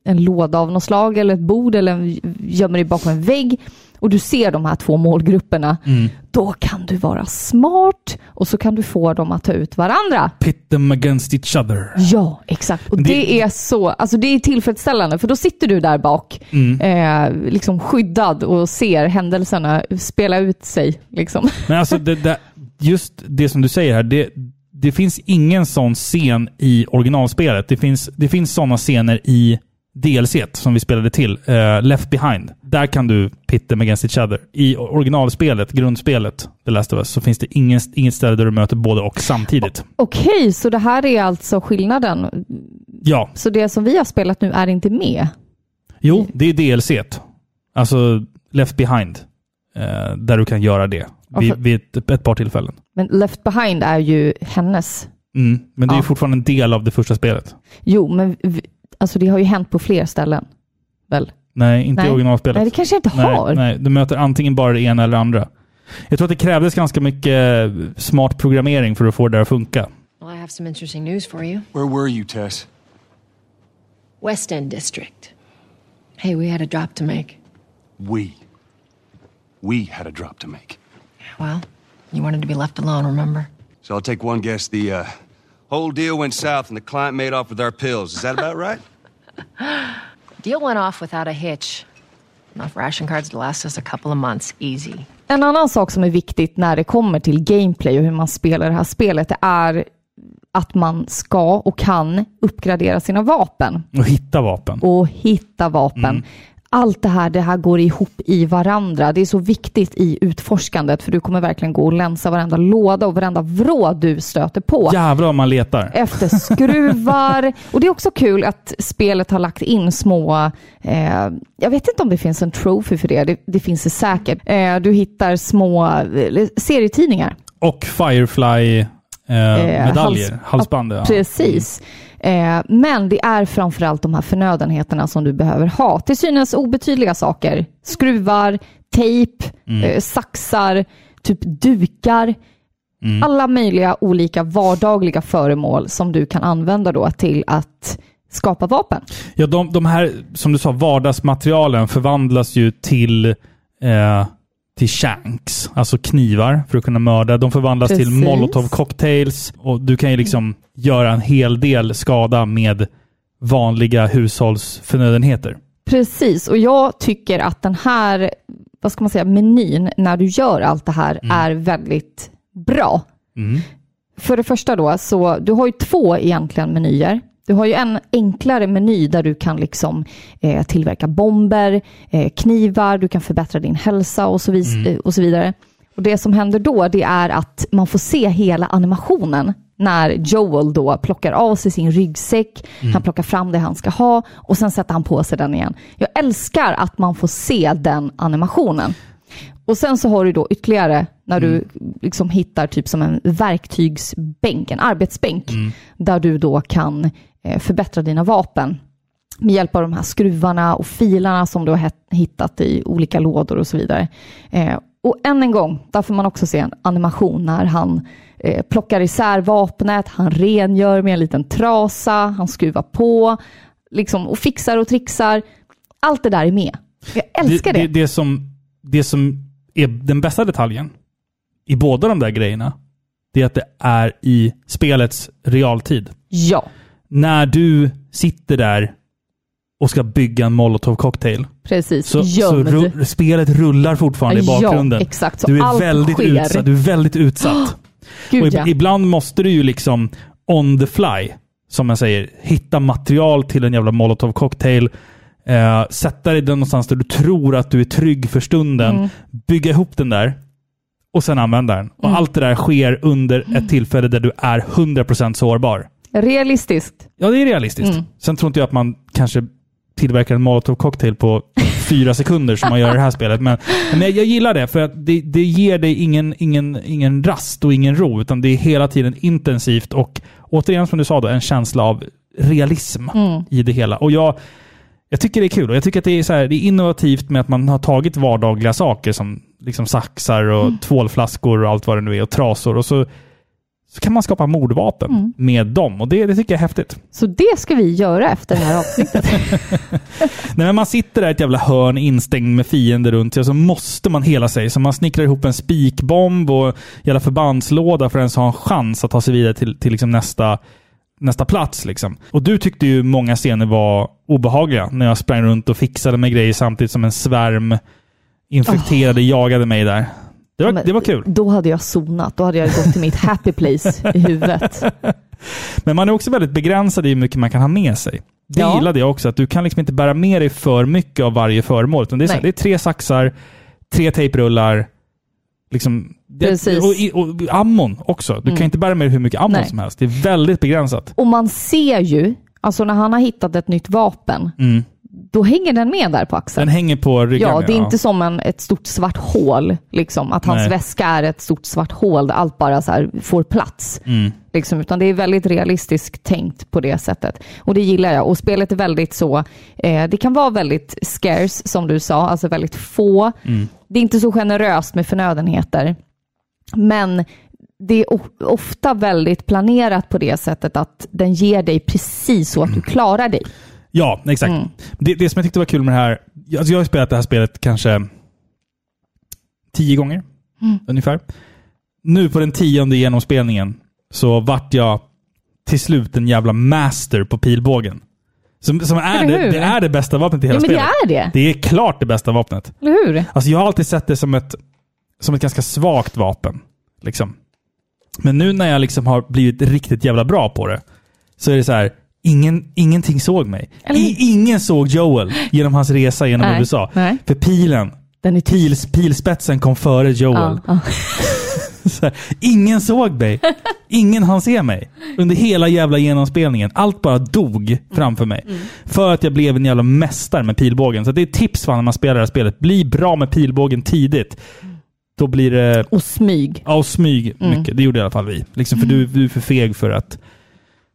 en låda av något slag eller ett bord eller en- gömmer dig bakom en vägg och du ser de här två målgrupperna, Mm. då kan du vara smart och så kan du få dem att ta ut varandra. Pit them against each other. Ja, exakt. Och det, det- är så, alltså det är tillfredsställande för då sitter du där bak, Mm. eh, liksom skyddad och ser händelserna spela ut sig. Liksom. [LAUGHS] Men alltså, det, det, just det som du säger här. Det, det finns ingen sån scen i originalspelet. Det finns, det finns sådana scener i DLC som vi spelade till. eh, Left Behind. Där kan du pit them against each other. I originalspelet, grundspelet, The Last of Us, så finns det ingen, inget ställe där du möter både och samtidigt. Okej, så det här är alltså skillnaden. Ja. Så det som vi har spelat nu är inte med? Jo, det är DLC. Alltså Left Behind. eh, där du kan göra det. Vid, vid ett, ett par tillfällen. Men Left Behind är ju hennes. Mm. Men det är Ja. ju fortfarande en del av det första spelet. Jo, men vi, alltså det har ju hänt på fler ställen. Väl? Nej, inte Nej. i originalspelet. Nej, det kanske jag inte nej, har. Nej, du möter antingen bara det ena eller andra. Jag tror att det krävdes ganska mycket smart programmering för att få det där att funka. Well, I have some interesting news for you. Where were you, Tess? West End District. Hey, we had a drop to make. We. We had a drop to make. Well, you wanted to be left alone, remember? So I'll take one guess. The uh, whole deal went south and the client made off with our pills. Is that about right? [LAUGHS] Deal went off without a hitch. Enough ration cards to last us a couple of months, easy. En annan sak som är viktigt när det kommer till gameplay och hur man spelar det här spelet, det är att man ska och kan uppgradera sina vapen Och hitta vapen. och hitta vapen. Mm. Allt det här, det här går ihop i varandra. Det är så viktigt i utforskandet för du kommer verkligen gå och länsa varenda låda och varenda vrå du stöter på. Jävlar vad man letar. efter skruvar. [LAUGHS] Och det är också kul att spelet har lagt in små, eh, jag vet inte om det finns en trophy för det, det, det finns det säkert. Eh, du hittar små eh, serietidningar. Och Firefly-medaljer. hals- Halsband. ja, Ja. Precis. Eh, men det är framförallt de här förnödenheterna som du behöver ha. Till synes obetydliga saker. Skruvar, tejp, Mm. eh, saxar, typ dukar. Mm. Alla möjliga olika vardagliga föremål som du kan använda då till att skapa vapen. Ja, de, de här, som du sa, vardagsmaterialen förvandlas ju till, eh, till shanks, alltså knivar för att kunna mörda. De förvandlas till Precis. molotov cocktails och du kan ju liksom göra en hel del skada med vanliga hushållsförnödenheter. Precis, och jag tycker att den här, vad ska man säga, menyn när du gör allt det här är väldigt bra. Mm. För det första då, så du har ju två egentligen menyer. Du har ju en enklare meny där du kan liksom eh, tillverka bomber, eh, knivar, du kan förbättra din hälsa och så, vis- Mm. och så vidare. Och Det som händer då det är att man får se hela animationen när Joel då plockar av sig sin ryggsäck, Mm. han plockar fram det han ska ha och sen sätter han på sig den igen. Jag älskar att man får se den animationen. Och sen så har du då ytterligare när du liksom hittar typ som en verktygsbänk, en arbetsbänk, där du då kan förbättra dina vapen med hjälp av de här skruvarna och filarna som du har hittat i olika lådor och så vidare. Eh, och än en gång, där får man också se en animation när han eh, plockar isär vapnet, han rengör med en liten trasa, han skruvar på liksom, och fixar och trixar. Allt det där är med. Jag älskar det. det, det, som, det som är den bästa detaljen i båda de där grejerna, det är att det är i spelets realtid. Ja. När du sitter där och ska bygga en molotov cocktail. Precis, Så, så ru- spelet rullar fortfarande i Ja, bakgrunden. exakt. Så du, är allt väldigt sker. utsatt, du är väldigt utsatt. [GASPS] Gud, och ja. Ibland måste du ju liksom on the fly, som man säger, hitta material till en jävla molotov cocktail. Eh, sätta dig någonstans där du tror att du är trygg för stunden. Mm. Bygga ihop den där och sen använda den. Och Mm. allt det där sker under ett tillfälle där du är 100% sårbar. Realistiskt. Ja, det är realistiskt. Mm. Sen tror inte jag att man kanske tillverkar en molotov cocktail på fyra [LAUGHS] sekunder som man gör i det här spelet. Men, men jag, jag gillar det för att det, det ger dig ingen, ingen, ingen rast och ingen ro, utan det är hela tiden intensivt och återigen som du sa då, en känsla av realism Mm. i det hela. Och jag, jag tycker det är kul och jag tycker att det är, så här, det är innovativt med att man har tagit vardagliga saker som liksom saxar och Mm. tvålflaskor och allt vad det nu är och trasor och så, så kan man skapa mordvapen Mm. med dem och det, det tycker jag är häftigt. Så det ska vi göra efter det här avsnittet. [LAUGHS] Nej, men man sitter där i ett jävla hörn instängd med fiender runt sig och så måste man hela sig. Så man snickrar ihop en spikbomb och jävla förbandslåda för att ens ha en chans att ta sig vidare till, till liksom nästa, nästa plats. Liksom. Och du tyckte ju många scener var obehagliga när jag sprang runt och fixade med grejer samtidigt som en svärm infekterade jagade mig där. Det var, det var kul. Då hade jag zonat. Då hade jag gått till mitt happy place i huvudet. [LAUGHS] Men man är också väldigt begränsad i hur mycket man kan ha med sig. Det Ja. gillade jag också, att du kan liksom inte bära med dig för mycket av varje föremål. Utan det, är så det är tre saxar, tre tejprullar, liksom, det, och, i- och ammon också. Du Mm. kan inte bära med dig hur mycket ammon Nej. som helst. Det är väldigt begränsat. Och man ser ju, alltså när han har hittat ett nytt vapen, Mm. Då hänger den med där på axeln. Den hänger på ryggen. Ja, det är inte som en, ett stort svart hål. Liksom, att hans Nej. väska är ett stort svart hål där allt bara så får plats. Mm. Liksom, utan det är väldigt realistiskt tänkt på det sättet. Och det gillar jag. Och spelet är väldigt så, eh, det kan vara väldigt scarce som du sa, alltså väldigt få. Mm. Det är inte så generöst med förnödenheter. Men det är ofta väldigt planerat på det sättet att den ger dig precis så att du klarar dig. Ja, exakt. Mm. Det, det som jag tyckte var kul med det här, alltså jag har spelat det här spelet kanske tio gånger Mm. ungefär. Nu på den tionde genomspelningen så vart jag till slut en jävla master på pilbågen. Som, som är, det, det är det bästa vapnet i hela Ja, men det spelet. är det. Det är klart det bästa vapnet. Eller hur? Alltså jag har alltid sett det som ett, som ett ganska svagt vapen. Liksom. Men nu när jag liksom har blivit riktigt jävla bra på det, så är det så här, ingen, ingenting såg mig. I, ingen såg Joel genom hans resa genom Nej, USA. nej. För pilen, Den är pils, pilspetsen kom före Joel. Ja, ja. [LAUGHS] Här, ingen såg mig. Ingen hann se mig. Under hela jävla genomspelningen. Allt bara dog framför mig. För att jag blev en jävla mästare med pilbågen. Så det är ett tips för när man spelar det här spelet. Bli bra med pilbågen tidigt. Då blir det... Och smyg. Ja, och smyg Mm. mycket. Det gjorde i alla fall vi. Liksom, för du, du är för feg för att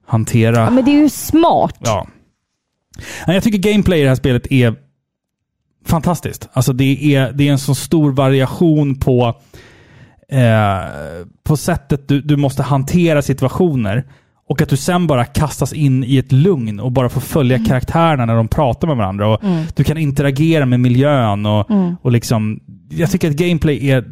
hantera... Ja, men det är ju smart. Ja. Jag tycker gameplay i det här spelet är fantastiskt. Alltså det är, det är en så stor variation på, eh, på sättet du, du måste hantera situationer. Och att du sen bara kastas in i ett lugn och bara får följa karaktärerna när de pratar med varandra. Och Mm. Du kan interagera med miljön och, Mm. och liksom... Jag tycker att gameplay är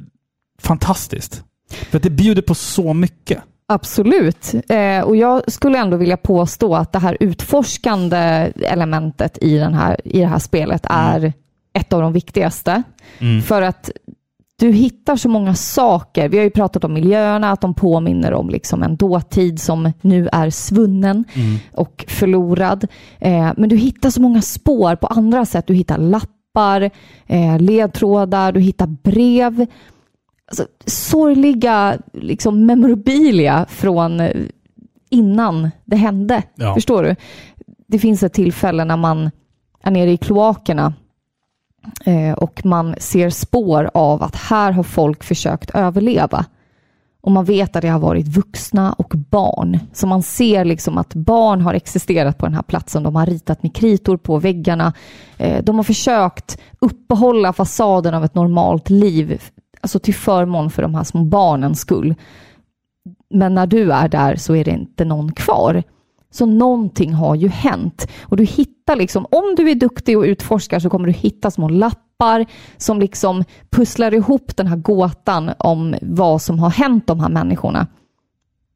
fantastiskt. För att det bjuder på så mycket. Absolut. Eh, och jag skulle ändå vilja påstå att det här utforskande elementet i, den här, i det här spelet är ett av de viktigaste. Mm. För att du hittar så många saker. Vi har ju pratat om miljöerna, att de påminner om liksom en dåtid som nu är svunnen Mm. och förlorad. Eh, men du hittar så många spår på andra sätt. Du hittar lappar, eh, ledtrådar, du hittar brev. Alltså, sorgliga liksom, memorabilia från eh, innan det hände. Ja. Förstår du? Det finns ett tillfälle när man är nere i kloakerna eh, och man ser spår av att här har folk försökt överleva. Och man vet att det har varit vuxna och barn. Så man ser liksom att barn har existerat på den här platsen. De har ritat med kritor på väggarna. Eh, de har försökt uppehålla fasaden av ett normalt liv, alltså till förmån för de här små barnens skull. Men när du är där så är det inte någon kvar. Så någonting har ju hänt. Och du hittar liksom, om du är duktig och utforskar så kommer du hitta små lappar som liksom pusslar ihop den här gåtan om vad som har hänt de här människorna.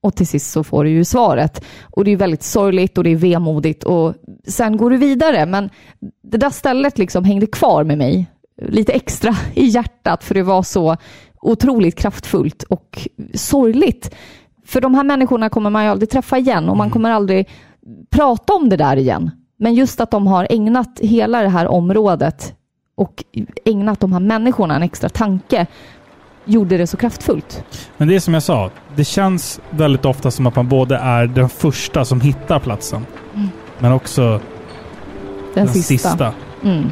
Och till sist så får du ju svaret. Och det är väldigt sorgligt och det är vemodigt och sen går du vidare. Men det där stället liksom hängde kvar med mig lite extra i hjärtat för det var så otroligt kraftfullt och sorgligt. För de här människorna kommer man ju aldrig träffa igen och man kommer aldrig prata om det där igen. Men just att de har ägnat hela det här området och ägnat de här människorna en extra tanke gjorde det så kraftfullt. Men det är som jag sa, det känns väldigt ofta som att man både är den första som hittar platsen, Mm. men också Den, den, sista. sista. Mm.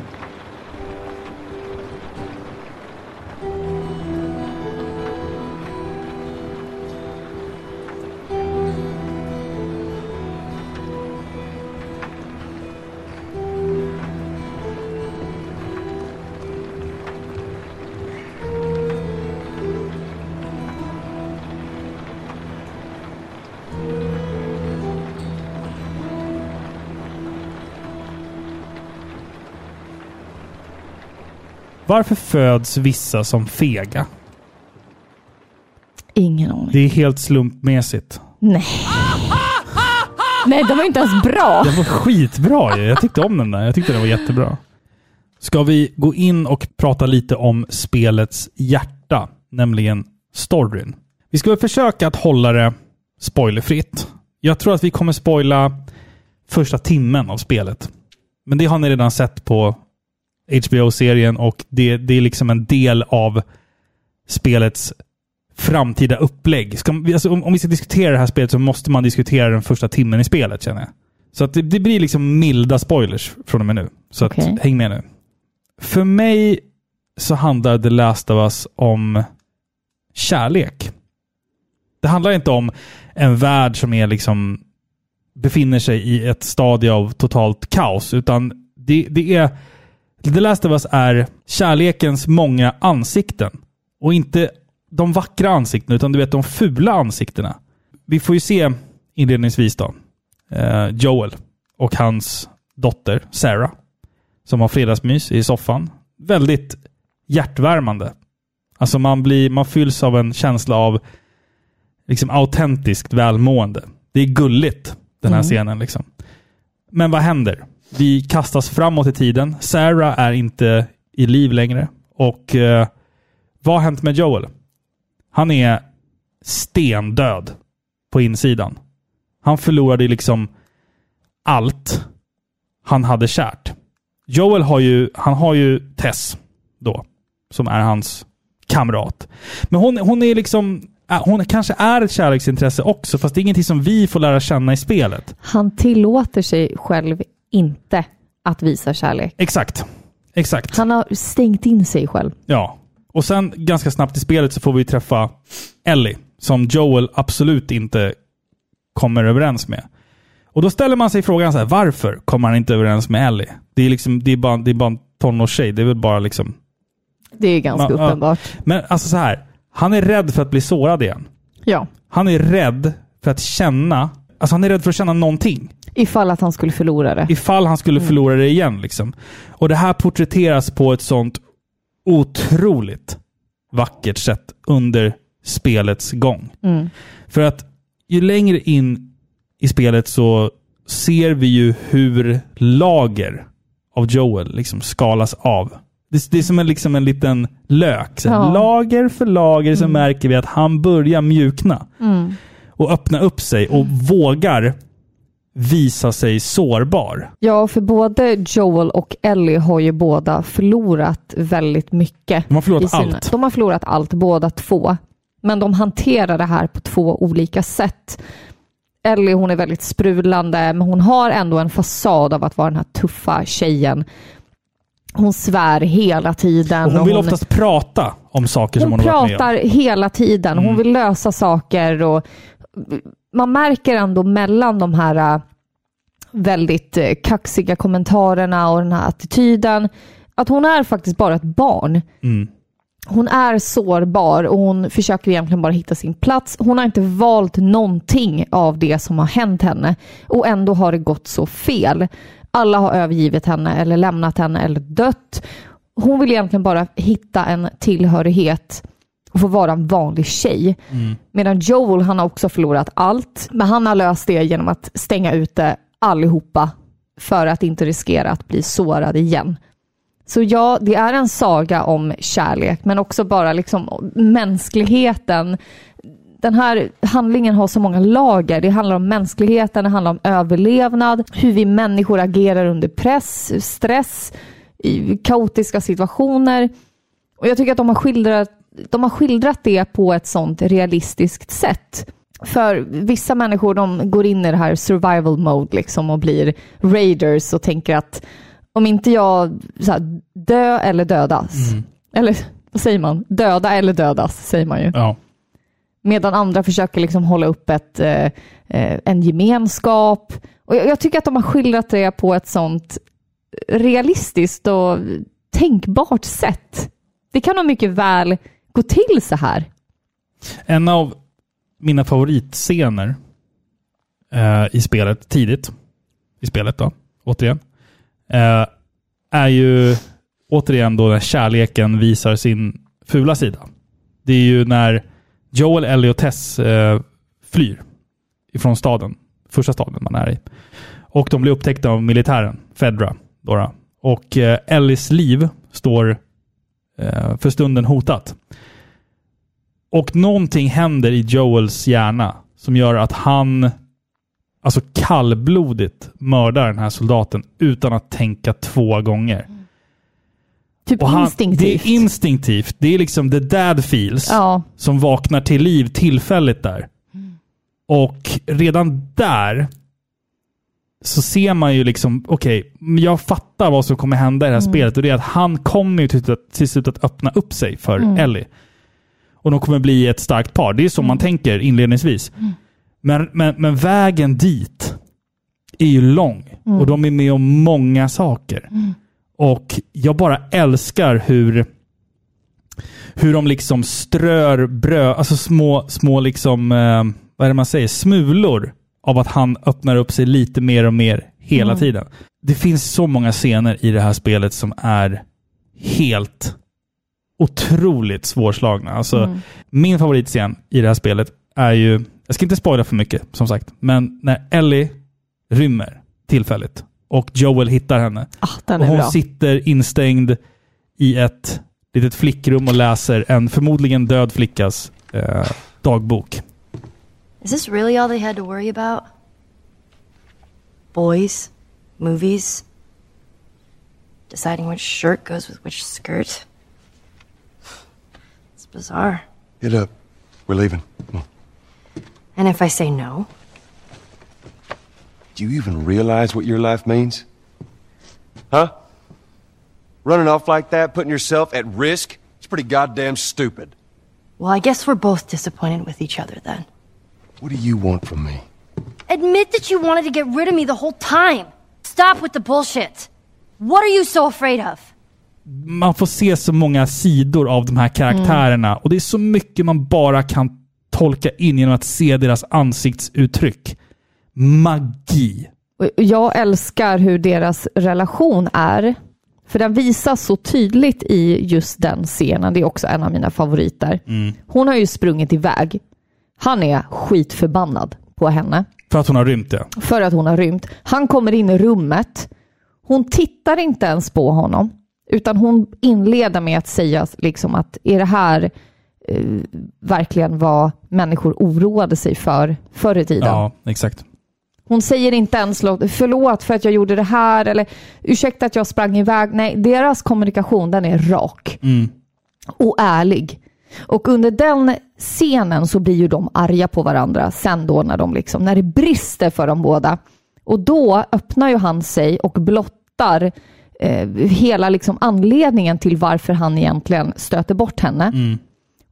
Varför föds vissa som fega? Ingen aning. Det är helt slumpmässigt. Nej. Nej, den var inte ens bra. Den var skitbra ju. Jag tyckte om den där. Jag tyckte den var jättebra. Ska vi gå in och prata lite om spelets hjärta, nämligen storyn. Vi ska väl försöka att hålla det spoilerfritt. Jag tror att vi kommer spoila första timmen av spelet. Men det har ni redan sett på HBO-serien och det, det är liksom en del av spelets framtida upplägg. Ska, alltså, om, om vi ska diskutera det här spelet så måste man diskutera den första timmen i spelet känner jag. Så att det, det blir liksom milda spoilers från och med nu. Så Okej. att, häng med nu. För mig så handlar The Last of Us om kärlek. Det handlar inte om en värld som är liksom befinner sig i ett stadie av totalt kaos, utan det, det är The Last of Us är kärlekens många ansikten. Och inte de vackra ansiktena, utan du vet de fula ansiktena. Vi får ju se inledningsvis då, eh, Joel och hans dotter Sarah, som har fredagsmys i soffan. Väldigt hjärtvärmande. Alltså man, blir, man fylls av en känsla av liksom autentiskt välmående. Det är gulligt, den här Mm. scenen. Liksom. Men vad händer? Vi kastas framåt i tiden. Sarah är inte i liv längre. Och eh, vad har hänt med Joel? Han är stendöd på insidan. Han förlorade liksom allt han hade kärt. Joel har ju, han har ju Tess då, som är hans kamrat. Men hon, hon är liksom, äh, hon kanske är ett kärleksintresse också, fast det är ingenting som vi får lära känna i spelet. Han tillåter sig själv inte att visa kärlek. Exakt. Exakt. Han har stängt in sig själv. Ja. Och sen ganska snabbt i spelet så får vi träffa Ellie, som Joel absolut inte kommer överens med. Och då ställer man sig frågan så här, varför kommer han inte överens med Ellie? Det är, liksom, det är, bara, det är bara en tonårstjej. Det är väl bara liksom... Det är ganska ja. uppenbart. Men alltså så här, han är rädd för att bli sårad igen. Ja. Han är rädd för att känna... Alltså han är rädd för att känna någonting. Ifall att han skulle förlora det. Ifall han skulle förlora det igen. Liksom. Och det här porträtteras på ett sånt otroligt vackert sätt under spelets gång. Mm. För att ju längre in i spelet så ser vi ju hur lager av Joel liksom skalas av. Det, det är som en, liksom en liten lök. Ja. Lager för lager så märker vi att han börjar mjukna Mm. Och öppna upp sig och vågar visa sig sårbar. Ja, för både Joel och Ellie har ju båda förlorat väldigt mycket. De har förlorat sina- allt. De har förlorat allt, båda två. Men de hanterar det här på två olika sätt. Ellie hon är väldigt sprudlande, men hon har ändå en fasad av att vara den här tuffa tjejen. Hon svär hela tiden. Och hon vill oftast prata om saker som hon hon har varit med pratar om. hela tiden. Hon Mm. vill lösa saker och man märker ändå mellan de här äh, väldigt äh, kaxiga kommentarerna och den här attityden att hon är faktiskt bara ett barn. Mm. hon är sårbar och hon försöker egentligen bara hitta sin plats. Hon har inte valt någonting av det som har hänt henne och ändå har det gått så fel. Alla har övergivit henne eller lämnat henne eller dött. Hon vill egentligen bara hitta en tillhörighet och få vara en vanlig tjej. Medan Joel, han har också förlorat allt, men han har löst det genom att stänga ute allihopa för att inte riskera att bli sårad igen. Så ja, det är en saga om kärlek, men också bara liksom mänskligheten. Den här handlingen har så många lager. Det handlar om mänskligheten, det handlar om överlevnad, hur vi människor agerar under press, stress, i kaotiska situationer. Och jag tycker att de har skildrat, de har skildrat det på ett sånt realistiskt sätt. För vissa människor de går in i det här survival mode liksom och blir raiders och tänker att om inte jag så här, dö eller dödas. Mm. Eller vad säger man? Döda eller dödas säger man ju. Ja. Medan andra försöker liksom hålla upp ett, eh, eh, en gemenskap. Och jag, jag tycker att de har skildrat det på ett sånt realistiskt och tänkbart sätt. Det kan nog mycket väl gå till så här. En av mina favoritscener eh, i spelet, tidigt i spelet då, återigen, eh, är ju återigen då när kärleken visar sin fula sida. Det är ju när Joel, Ellie och Tess eh, flyr ifrån staden, första staden man är i. Och de blir upptäckta av militären, Fedra. Dora. Och eh, Ellies liv står eh, för stunden hotat. Och någonting händer i Joels hjärna som gör att han alltså kallblodigt mördar den här soldaten utan att tänka två gånger. Typ han, instinktivt. Det är instinktivt. Det är liksom the dad feels Ja. som vaknar till liv tillfälligt där. Och redan där så ser man ju liksom, okej, jag fattar vad som kommer hända i det här Mm. spelet och det är att han kommer ju till, till slut att öppna upp sig för Mm. Ellie. Och de kommer bli ett starkt par. Det är så man tänker inledningsvis. Mm. Men, men, men vägen dit är ju lång Mm. och de är med om många saker. Och jag bara älskar hur hur de liksom strör bröd, alltså små, små liksom, eh, vad är det man säger, smulor av att han öppnar upp sig lite mer och mer hela Mm. tiden. Det finns så många scener i det här spelet som är helt otroligt svårslagna. Alltså, Mm. Min favoritscen i det här spelet är ju, jag ska inte spoila för mycket som sagt, men när Ellie rymmer tillfälligt och Joel hittar henne. Ah, den och hon bra. sitter instängd i ett litet flickrum och läser en förmodligen död flickas eh, dagbok. Is this really all they had to worry about? Boys, movies, deciding which shirt goes with which skirt. Bizarre. Get up. We're leaving. And if I say no, Do you even realize what your life means? Huh? Running off like that, putting yourself at risk? It's pretty goddamn stupid. well, I guess we're both disappointed with each other then. What do you want from me? Admit that you wanted to get rid of me the whole time. Stop with the bullshit. What are you so afraid of? Man får se så många sidor av de här karaktärerna och det är så mycket man bara kan tolka in genom att se deras ansiktsuttryck. Magi. Jag älskar hur deras relation är. För den visas så tydligt i just den scenen. Det är också en av mina favoriter. Hon har ju sprungit iväg. Han är skitförbannad på henne För att hon har rymt ja. för att hon har rymt. Han kommer in i rummet. Hon tittar inte ens på honom, utan hon inleder med att säga liksom att är det här eh, verkligen vad människor oroade sig för förr i tiden? Ja, exakt. Hon säger inte ens "Låt- förlåt för att jag gjorde det här eller ursäkta att jag sprang iväg. Nej, deras kommunikation den är rak Mm. och ärlig. Och under den scenen så blir ju de arga på varandra sen då när, de liksom, när det brister för dem båda. Och då öppnar ju han sig och blottar eh, hela liksom anledningen till varför han egentligen stöter bort henne. Mm.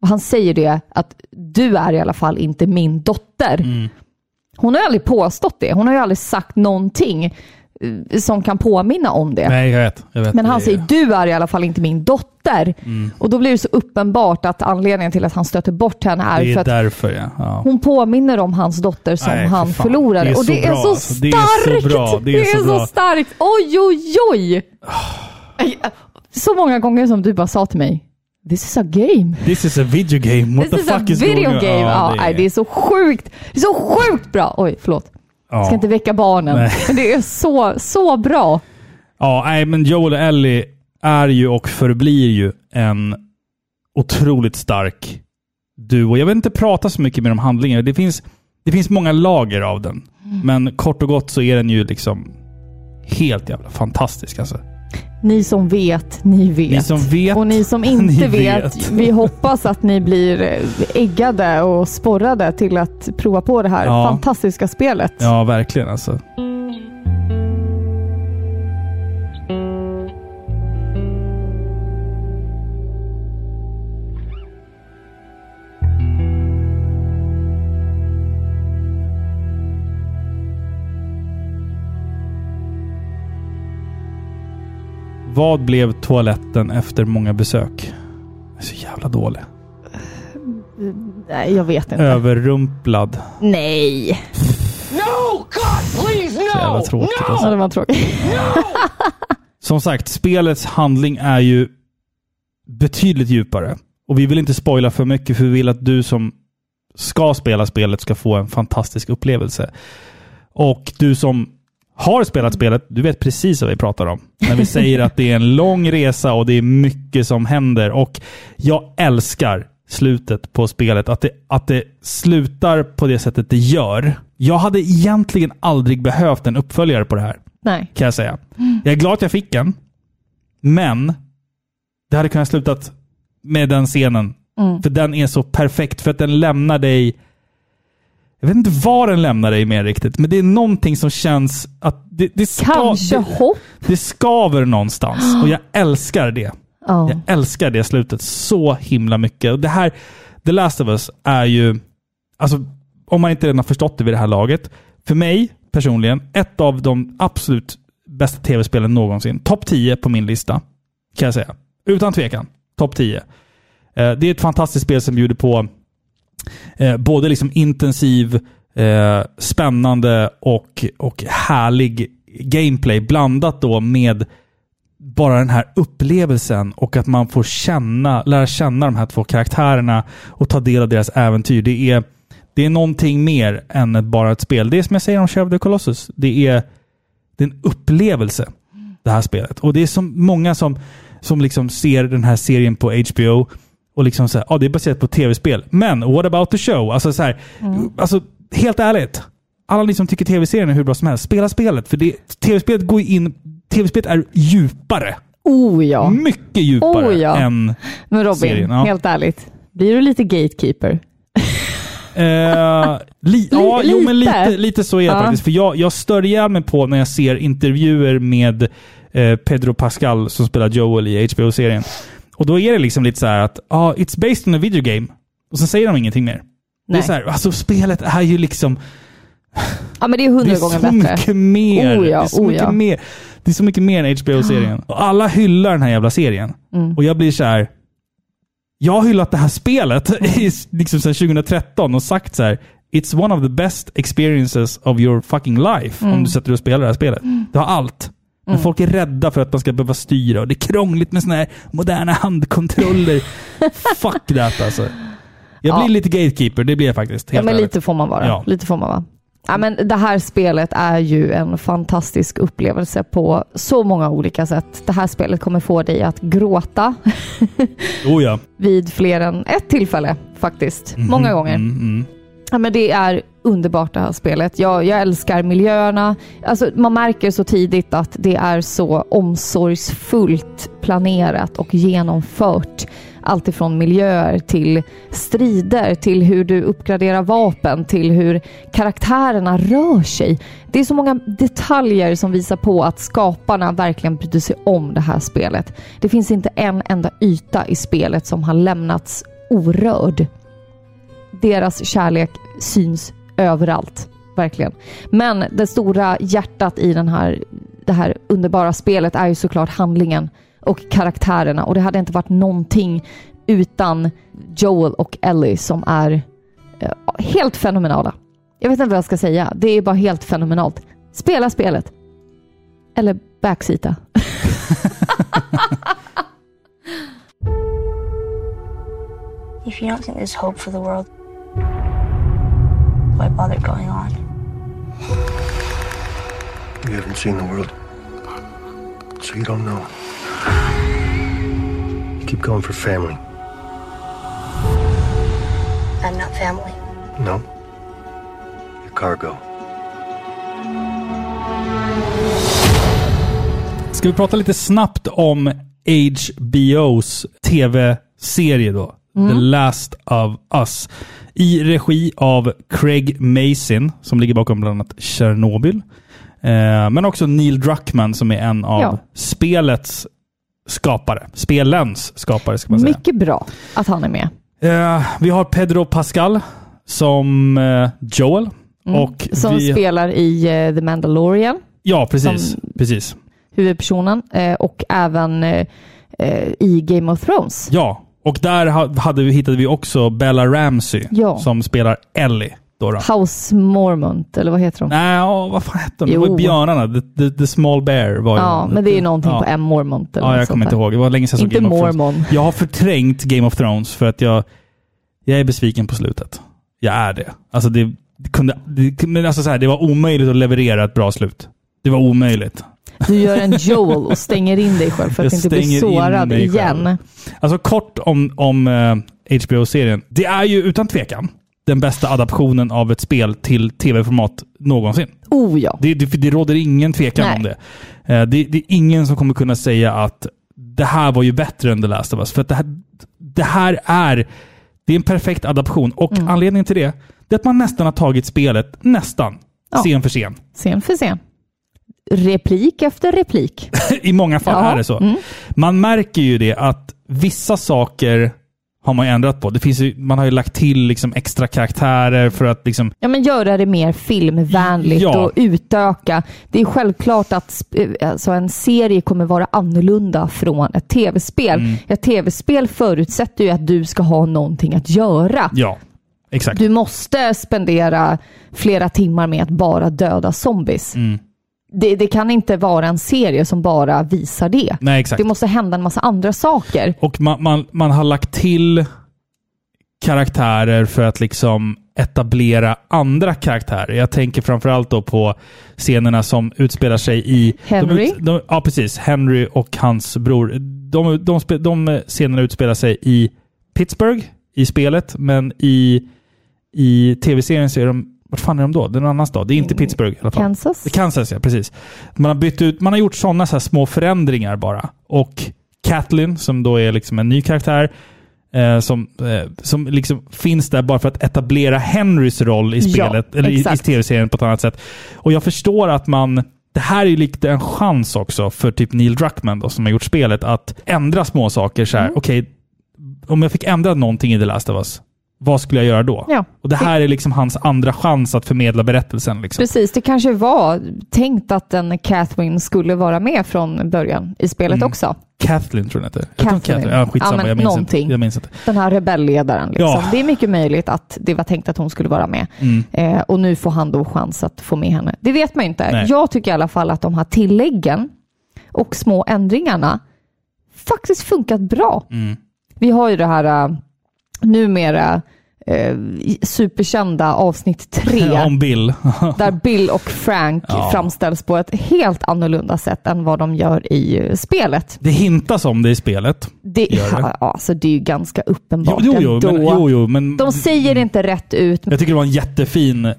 Och han säger det att du är i alla fall inte min dotter. Mm. Hon har aldrig påstått det. Hon har ju aldrig sagt någonting som kan påminna om det. Nej, jag vet. Jag vet Men han säger, du är i alla fall inte min dotter. Mm. Och då blir det så uppenbart att anledningen till att han stöter bort henne är, Det för är att därför ja. ja. hon påminner om hans dotter som Nej, för han förlorade. Det är och så det är så alltså. starkt! Det är så bra. Det är så bra. starkt! Oj, oj, oj! Så många gånger som du bara sa till mig, This is a game. This is a video game. What This the is fuck is video going on? game. Ja, det nej, det är så sjukt. Det är så sjukt bra. Oj, förlåt. Ja. Ska inte väcka barnen. Nej. Men det är så, så bra. Ja, nej, men Joel och Ellie är ju och förblir ju en otroligt stark duo. Jag vill inte prata så mycket mer om handlingen. Det finns, det finns många lager av den. Mm. Men kort och gott så är den ju liksom helt jävla fantastisk alltså. Ni som vet, ni vet. Ni som vet, och ni som [LAUGHS] inte ni vet, vet. vi hoppas att ni blir äggade och sporrade till att prova på det här Ja. fantastiska spelet. Ja, verkligen alltså. Vad blev toaletten efter många besök? Jag är så jävla dålig. Nej, jag vet inte. Överrumplad. Nej. No! God, please, Så jävla tråkigt Ja, alltså. det var tråkigt. Som sagt, spelets handling är ju betydligt djupare. Och vi vill inte spoila för mycket, för vi vill att du som ska spela spelet ska få en fantastisk upplevelse. Och du som har spelat spelet, du vet precis vad vi pratar om. När vi säger att det är en lång resa och det är mycket som händer. Och jag älskar slutet på spelet. Att det, att det slutar på det sättet det gör. Jag hade egentligen aldrig behövt en uppföljare på det här Nej. kan jag säga. Jag är glad att jag fick en. Men det hade kunnat slutat med den scenen. Mm. För den är så perfekt. För att den lämnar dig... Jag vet inte vad den lämnar dig med riktigt, men det är någonting som känns att det, det, ska, Kanske det, hopp? det skaver någonstans. Och jag älskar det. Ja. Jag älskar det slutet så himla mycket. Och det här, The Last of Us, är ju... Alltså, om man inte redan har förstått det vid det här laget. För mig personligen, ett av de absolut bästa tv-spelen någonsin. Topp 10 på min lista, kan jag säga. Utan tvekan. Topp 10. Eh, Det är ett fantastiskt spel som bjuder på eh, både liksom intensiv, eh, spännande och, och härlig gameplay blandat då med bara den här upplevelsen och att man får känna, lära känna de här två karaktärerna och ta del av deras äventyr. Det är, det är någonting mer än bara ett spel. Det är som jag säger om Shadow of the Colossus. Det är, det är en upplevelse, det här spelet. Och det är så många som, som liksom ser den här serien på HBO och liksom säger ja det är baserat på tv-spel. Men what about the show? Alltså så här, alltså helt ärligt. Alla ni som tycker tv-serien är hur bra som helst, spela spelet. För det- tv-spelet går in... Tv-spelet är djupare. Oh ja. Mycket djupare Oh, ja. än Men Robin, serien. Ja. helt ärligt. Blir du lite gatekeeper? Eh, li, [LAUGHS] ja, jo, men lite, lite så är det Ja. faktiskt. För jag, jag stör ihjäl mig på när jag ser intervjuer med eh, Pedro Pascal som spelar Joel i HBO-serien. Och då är det liksom lite så här att ah, it's based on a video game. Och så säger de ingenting mer. Det är Nej. så här, alltså spelet är ju liksom... Ja, men det är hundra det är gånger så bättre. mycket mer. Oh ja, det, är så oh mycket ja. mer. det är så mycket mer än HBO-serien. Och alla hyllar den här jävla serien. Mm. Och jag blir så här. Jag har hyllat det här spelet [LAUGHS] i, liksom sedan 2013 och sagt så här. It's one of the best experiences of your fucking life. Mm. Om du sätter dig och spelar det här spelet. Du har allt. Men Mm. folk är rädda för att man ska behöva styra och det är krångligt med såna här moderna handkontroller. [LAUGHS] Fuck that alltså. Jag blir Ja. lite gatekeeper, det blir jag faktiskt. Ja, men ärligt. lite får man vara. Ja. Lite får man vara. Ja, men det här spelet är ju en fantastisk upplevelse på så många olika sätt. Det här spelet kommer få dig att gråta [LAUGHS] Oh ja. vid fler än ett tillfälle faktiskt. Mhm, Många gånger. mm, mm. Ja, men det är underbart det här spelet. Jag, jag älskar miljöerna. Alltså, man märker så tidigt att det är så omsorgsfullt planerat och genomfört. Allt ifrån miljöer till strider, till hur du uppgraderar vapen, till hur karaktärerna rör sig. Det är så många detaljer som visar på att skaparna verkligen brydde sig om det här spelet. Det finns inte en enda yta i spelet som har lämnats orörd deras kärlek syns överallt. Verkligen. Men det stora hjärtat i den här det här underbara spelet är ju såklart handlingen och karaktärerna och det hade inte varit någonting utan Joel och Ellie som är eh, helt fenomenala. Jag vet inte vad jag ska säga. Det är bara helt fenomenalt. Spela spelet. Eller backseata. [LAUGHS] If you don't think there's hope for the world, why bother going on? You haven't seen the world, so you don't know. You keep going for family. I'm not family. No. You're cargo. Ska vi prata lite snabbt om HBOs tv-serie då? Mm. The Last of Us. I regi av Craig Mason, som ligger bakom bland annat Chernobyl. Eh, men också Neil Druckmann som är en av Ja. spelets skapare. Spelens skapare, ska man säga. Mycket bra att han är med. Eh, vi har Pedro Pascal som eh, Joel. Mm. Och som vi, spelar i The Mandalorian, Ja, precis. som- precis. huvudpersonen, och även i Game of Thrones. Ja, och där ha- hade vi, hittade vi också Bella Ramsey Ja. som spelar Ellie. Då då. House Mormont, eller vad heter de? Nej, ja, vad fan hette de? Det var björnarna. The, the, the Small Bear var Ja, men det är ju någonting ja. på M. Mormont. eller Ja, jag kommer inte ihåg. Det var länge sedan jag såg Game of Thrones. Mormon. Jag har förträngt Game of Thrones för att jag, jag är besviken på slutet. Jag är det. Alltså det, det kunde, det, men alltså så här, det var omöjligt att leverera ett bra slut. Det var omöjligt. Du gör en Joel och stänger in dig själv för att Jag inte bli sårad igen. själv. Alltså kort om, om eh, HBO-serien. Det är ju utan tvekan den bästa adaptionen av ett spel till tv-format någonsin. Oh ja. Det, det, det råder ingen tvekan Nej. om det. Eh, det. Det är ingen som kommer kunna säga att det här var ju bättre än The Last of Us. För att det här, det här är, det är en perfekt adaption. Och Mm. anledningen till det, det är att man nästan har tagit spelet, nästan, Ja. scen för scen. Scen för scen. Replik efter replik. [LAUGHS] I många fall Ja, är det så. mm. Man märker ju det att vissa saker har man ju ändrat på. Det finns ju, man har ju lagt till liksom extra karaktärer för att liksom... Ja, men göra det mer filmvänligt Ja. och utöka. Det är självklart att alltså en serie kommer vara annorlunda från ett tv-spel. Mm. Ett tv-spel förutsätter ju att du ska ha någonting att göra. Ja, exakt. Du måste spendera flera timmar med att bara döda zombies. Mm. Det, det kan inte vara en serie som bara visar det. Nej, exakt. Det måste hända en massa andra saker. Och man, man, man har lagt till karaktärer för att liksom etablera andra karaktärer. Jag tänker framförallt då på scenerna som utspelar sig i... Henry? De, de, ja, precis. Henry och hans bror. De, de, de scenerna utspelar sig i Pittsburgh i spelet, men i, i tv-serien så är de... Vart fan är de då? Det är någon annan stad. Det är inte Pittsburgh i alla fall. Kansas? Kansas, ja. Precis. Man har bytt ut, man har gjort sådana så små förändringar bara. Och Kathleen, som då är liksom en ny karaktär, eh, som, eh, som liksom finns där bara för att etablera Henrys roll i Ja, spelet, eller i, i tv-serien på ett annat sätt. Och jag förstår att man det här är ju lite en chans också för typ Neil Druckmann då, som har gjort spelet, att ändra små saker. Så här, Mm. Okej, om jag fick ändra någonting i The Last of Us, vad skulle jag göra då? Ja. Och det här är liksom hans andra chans att förmedla berättelsen. Liksom. Precis, det kanske var tänkt att en Catherine skulle vara med från början i spelet Mm. också. Kathleen tror jag den heter. Kathleen. Kathleen. Ja, skitsamma, Ja, jag, minns någonting. inte. jag minns inte. Den här rebellledaren. Liksom. Ja. Det är mycket möjligt att det var tänkt att hon skulle vara med. Mm. Eh, och nu får han då chans att få med henne. Det vet man inte. Nej. Jag tycker i alla fall att de här tilläggen och små ändringarna faktiskt funkat bra. Mm. Vi har ju det här uh, numera uh, superkända avsnitt tre. [LAUGHS] Om Bill. [LAUGHS] där Bill och Frank Ja. framställs på ett helt annorlunda sätt än vad de gör i uh, spelet. Det hintas om det i spelet. Det, det? [LAUGHS] ja, alltså, det är ju ganska uppenbart Jo, jo, ändå. men, jo, jo, men De säger inte rätt ut. jag tycker det var en jättefin, eh,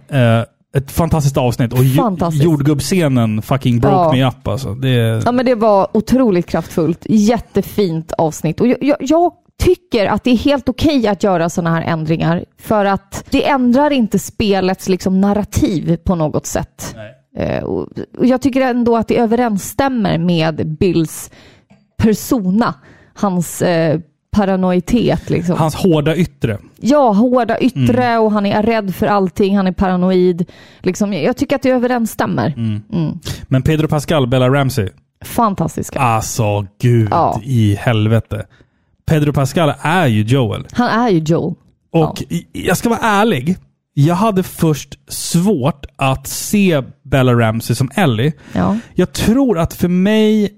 ett fantastiskt avsnitt. Och Fantastiskt. jordgubbsscenen fucking broke Ja. me up alltså. Det, Ja, men det var otroligt kraftfullt. Jättefint avsnitt. Och jag, jag, jag tycker att det är helt okej att göra sådana här ändringar. För att det ändrar inte spelets liksom, narrativ på något sätt. Eh, och, och jag tycker ändå att det överensstämmer med Bills persona. Hans eh, paranoitet. Liksom. Hans hårda yttre. Ja, hårda yttre Mm. och han är rädd för allting. Han är paranoid. Liksom, jag tycker att det överensstämmer. Mm. Men Pedro Pascal, Bella Ramsey. Fantastiska. Alltså, gud Ja. i helvete. Pedro Pascal är ju Joel. Han är ju Joel. Och i- jag ska vara ärlig. Jag hade först svårt att se Bella Ramsey som Ellie. Ja. Jag tror att för mig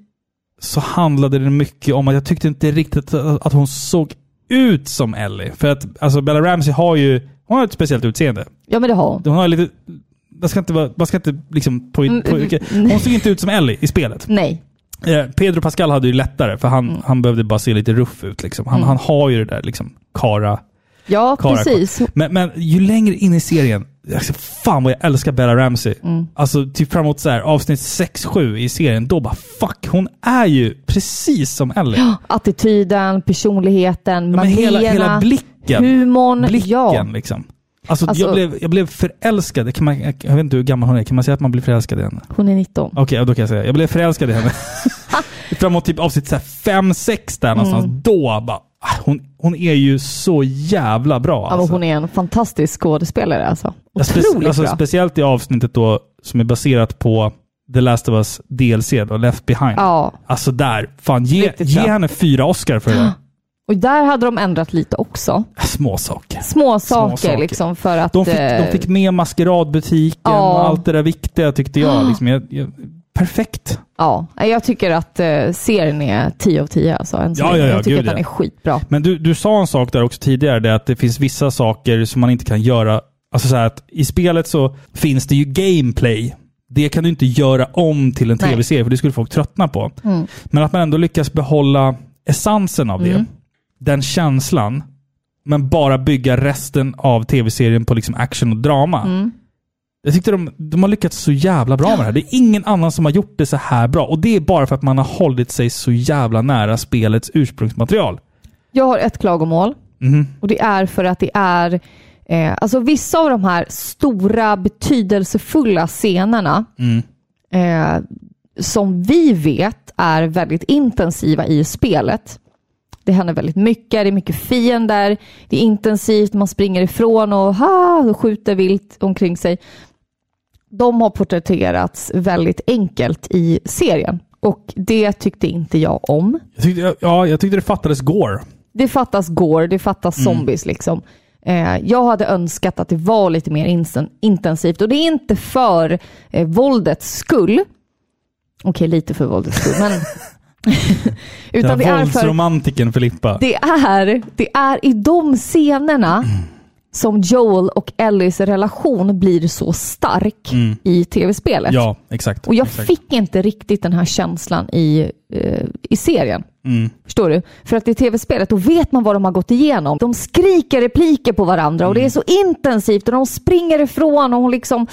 så handlade det mycket om att jag tyckte inte riktigt att hon såg ut som Ellie. För att alltså Bella Ramsey har ju hon har ett speciellt utseende. Ja, men det har hon. Hon har lite... Man ska inte, man ska inte liksom... På, Mm, på, mm, hon såg inte ut som Ellie i spelet. Nej. Eh, Pedro Pascal hade ju lättare, för han, han behövde bara se lite ruff ut. Liksom. Han, Mm. han har ju det där liksom, kara... Ja, kara precis. Men, men ju längre in i serien, alltså, fan vad jag älskar Bella Ramsey. Mm. Alltså typ framåt så här, avsnitt 6-7 i serien, då bara fuck, hon är ju precis som Ellie. Attityden, personligheten, men manierna, hela, hela blicken. humorn. Blicken ja. liksom. Alltså, Alltså- jag, blev, jag blev förälskad. Kan man, jag vet inte hur gammal hon är. Kan man säga att man blir förälskad i henne? Hon är 19. Okej, ja, då kan jag säga. Jag blev förälskad i henne. [LAUGHS] Framåt typ avsnitt 5-6 där någonstans. Mm. Då bara... ah, Hon, hon är ju så jävla bra. Ja, men Alltså. hon är en fantastisk skådespelare alltså. Ja, spe- Otroligt alltså, bra. Speciellt i avsnittet då som är baserat på The Last of Us DLC, då, Left Behind. Ja. Alltså där, fan ge, Riktigt ge bra. henne fyra Oscar för det. [GASPS] Och där hade de ändrat lite också. Små saker. Små saker, saker. liksom för att... De fick, eh, de fick med maskeradbutiken Ja. och allt det där viktiga tyckte jag. Liksom, jag, jag perfekt. Ja, jag tycker att eh, serien är 10 av 10 alltså. Ja, ja, ja, jag tycker gud, att den är skitbra. Men du, du sa en sak där också tidigare, det att det finns vissa saker som man inte kan göra. Alltså så att i spelet så finns det ju gameplay. Det kan du inte göra om till en tv-serie, för det skulle folk tröttna på. Mm. Men att man ändå lyckas behålla essensen av det. Mm. Den känslan. Men bara bygga resten av tv-serien på liksom action och drama. Mm. Jag tyckte de, de har lyckats så jävla bra med det här. Det är ingen annan som har gjort det så här bra. Och det är bara för att man har hållit sig så jävla nära spelets ursprungsmaterial. Jag har ett klagomål. Mhm. Och det är för att det är... Eh, alltså vissa av de här stora betydelsefulla scenerna Mm. eh, som vi vet är väldigt intensiva i spelet. Det händer väldigt mycket, det är mycket fiender, det är intensivt, man springer ifrån och, ha, och skjuter vilt omkring sig. De har porträtterats väldigt enkelt i serien och det tyckte inte jag om. Jag tyckte, ja, jag tyckte det fattades gore. Det fattas gore, det fattas Mm. zombies liksom. Eh, jag hade önskat att det var lite mer intensivt och det är inte för eh, våldets skull. Okej, lite för våldets skull, men... [LAUGHS] [LAUGHS] Utan det är, för, Filippa. det, är, det är i de scenerna som Joel och Ellies relation blir så stark Mm. i tv-spelet. Ja, exakt. Och jag exakt. fick inte riktigt den här känslan i, eh, i serien. Mm. Förstår du? För att i tv-spelet, då vet man vad de har gått igenom. De skriker repliker på varandra och det Mm. är så intensivt och de springer ifrån och hon liksom...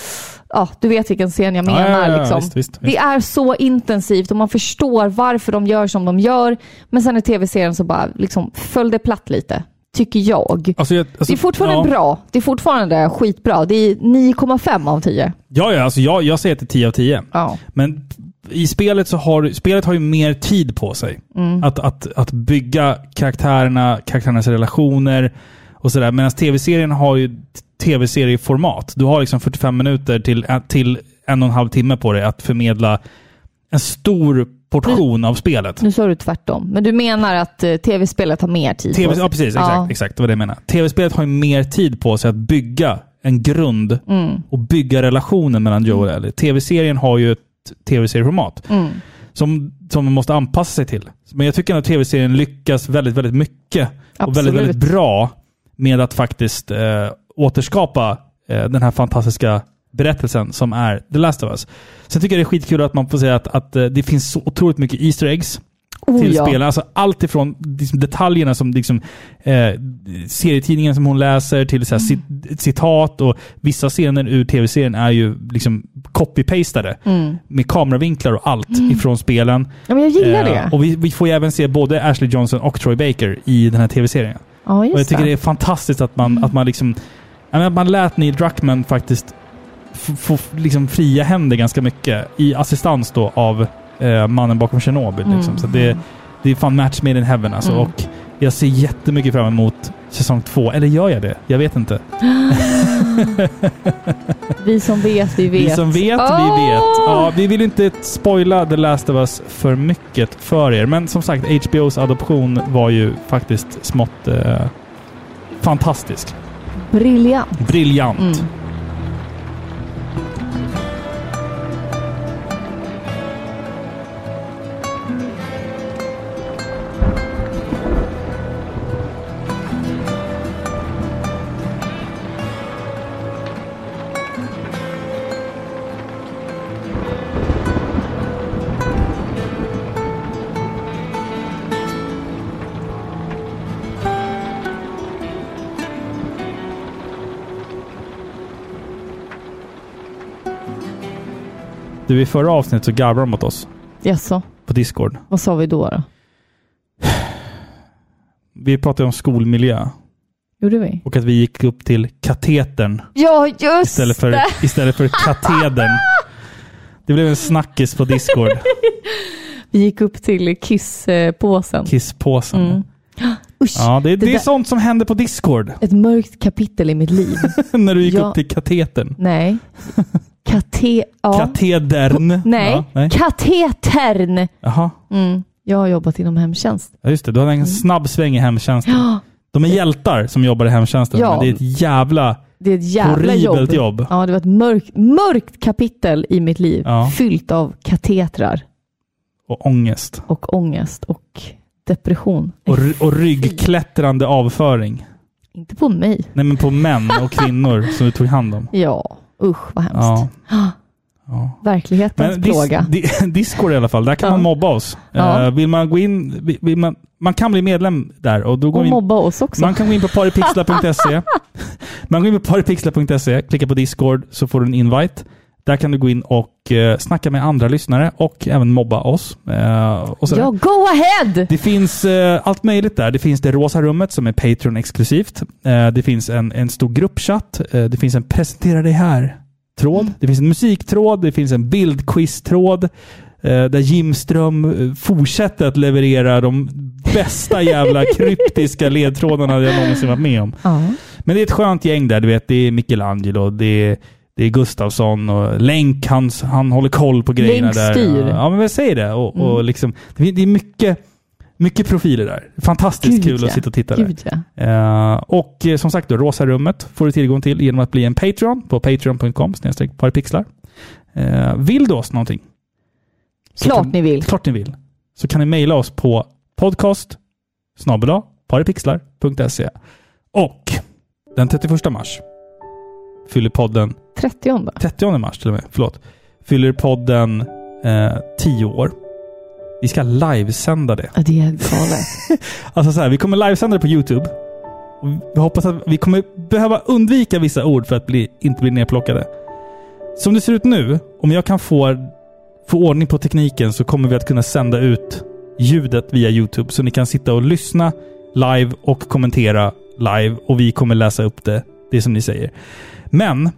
Ja, du vet vilken scen jag Ja, menar. ja, liksom. visst, visst, visst. Det är så intensivt och man förstår varför de gör som de gör. Men sen i tv-serien så bara liksom föll det platt lite. Tycker jag. Alltså, jag alltså, det är fortfarande ja. bra. Det är fortfarande skitbra. Det är 9,5 av 10. Ja, ja alltså jag, jag säger till 10 av 10. Ja. Men i spelet så har spelet har ju mer tid på sig. Mm. Att, att, att bygga karaktärerna, karaktärernas relationer och sådär. Medan tv-serien har ju tv-serieformat. Du har liksom 45 minuter till, till en och en halv timme på dig att förmedla en stor portion av spelet. Nu sa du tvärtom. Men du menar att eh, tv-spelet har mer tid TV, på sig? ja, precis. Exakt, Ja. exakt. Det var det jag menade. Tv-spelet har ju mer tid på sig att bygga en grund Mm. och bygga relationen mellan Joe och Ellie. Tv-serien har ju ett tv-serieformat Mm. som, som man måste anpassa sig till. Men jag tycker att tv-serien lyckas väldigt, väldigt mycket och väldigt, Absolut. väldigt bra med att faktiskt eh, återskapa eh, den här fantastiska berättelsen som är The Last of Us. Sen tycker jag det är skitkul att man får säga att, att eh, det finns så otroligt mycket Easter eggs Oh, till ja. spelen. Alltså allt ifrån liksom, detaljerna som liksom, eh, serietidningen som hon läser till så här, cit- citat och vissa scener ur tv-serien är ju liksom copy-pastade Mm. med kameravinklar och allt Mm. ifrån spelen. Ja, men jag gillar Eh, det. Och vi, vi får ju även se både Ashley Johnson och Troy Baker i den här tv-serien. Ja, just Och jag tycker det. det är fantastiskt att man, att man liksom... Menar, man lät Neil Druckmann faktiskt få liksom fria händer ganska mycket i assistans då av eh, mannen bakom Tjernobyl. Mm. Liksom. Så det, det är fan match made in heaven alltså. Mm. Och Jag ser jättemycket fram emot säsong två. Eller gör jag det? Jag vet inte. [GASPS] Vi som vet, vi vet. Vi som vet, vi Åh! vet. Ja, vi vill inte spoila The Last of Us för mycket för er. Men som sagt, HBOs adoption var ju faktiskt smått eh, fantastisk. Briljant. Briljant. Mm. Du, i förra avsnittet så garvade de mot oss Jaså, på Discord. vad sa vi då? då? Vi pratade om skolmiljö Gjorde vi? och att vi gick upp till katetern Ja, just istället för, det! istället för katedern. Det blev en snackis på Discord. [LAUGHS] Vi gick upp till kisspåsen. Kisspåsen. Mm. [GASPS] Usch, Ja, det, det, är där- sånt som händer på Discord. Ett mörkt kapitel i mitt liv. [LAUGHS] När du gick Ja. upp till katetern. Nej. Kate... Ja. Katedern. Nej. Ja, nej. Katetern. Jaha. Mm. Jag har jobbat inom hemtjänst. Ja, just det. Du hade en snabb sväng i hemtjänsten. Ja, De är hjältar som jobbar i hemtjänsten, Ja. men det är ett jävla... det är ett jävla jobb. jobb. Ja, det var ett mörkt, mörkt kapitel i mitt liv. Ja. Fyllt av katetrar Och ångest. och ångest och depression. Och, och ryggklättrande avföring. Inte på mig. Nej, men på män och [LAUGHS] kvinnor som du tog hand om. Ja, usch vad hemskt. Ja. Ah, Verklighetens Men dis, plåga. di, [LAUGHS] Discord i alla fall, där kan Ja. man mobba oss. Ja. Eh, vill man gå in, vill- man, man kan bli medlem där och då går Och in, mobba oss också. Man kan gå in på paripixlar.se. [LAUGHS] man går in på paripixlar.se, klicka på Discord så får du en invite. Där kan du gå in och eh, snacka med andra lyssnare och även mobba oss. Eh, och. Ja, go ahead! Det finns eh, allt möjligt där. Det finns det rosa rummet som är Patreon-exklusivt. Eh, det finns en, en stor gruppchatt. Det finns en presentera dig här-tråd. Det finns en musiktråd. Det finns en bildquiz-tråd. Där Jim Ström fortsätter att leverera de bästa jävla [LAUGHS] kryptiska ledtrådarna jag någonsin varit med om. Ja. Men det är ett skönt gäng där. Du vet, det är Michelangelo, det är, det är Gustafsson och Länk, han, han håller koll på grejerna Länk där. styr. Ja, men jag säger det. Och, och Mm. liksom, det är- mycket, mycket profiler där. Fantastiskt Gud, kul ja. att sitta och titta Gud, där. ja. Eh, och eh, som sagt, då, Rosa rummet får du tillgång till genom att bli en Patreon på patreon.com paripixlar. Uh, vill du oss någonting? Klart kan- ni vill. Klart ni vill. Så kan ni mejla oss på podcast paripixlar.se. Och den 31 mars fyller podden 30 30 mars till och med, förlåt. Fyller podden eh, 10 år. Vi ska livesända det. Ja, det är galet. [LAUGHS] Alltså så här, vi kommer livesända det på YouTube. Vi hoppas att vi kommer behöva undvika vissa ord för att bli, inte bli nedplockade. Som det ser ut nu, om jag kan få, få ordning på tekniken så kommer vi att kunna sända ut ljudet via YouTube. Så ni kan sitta och lyssna live och kommentera live och vi kommer läsa upp det, det som ni säger. Men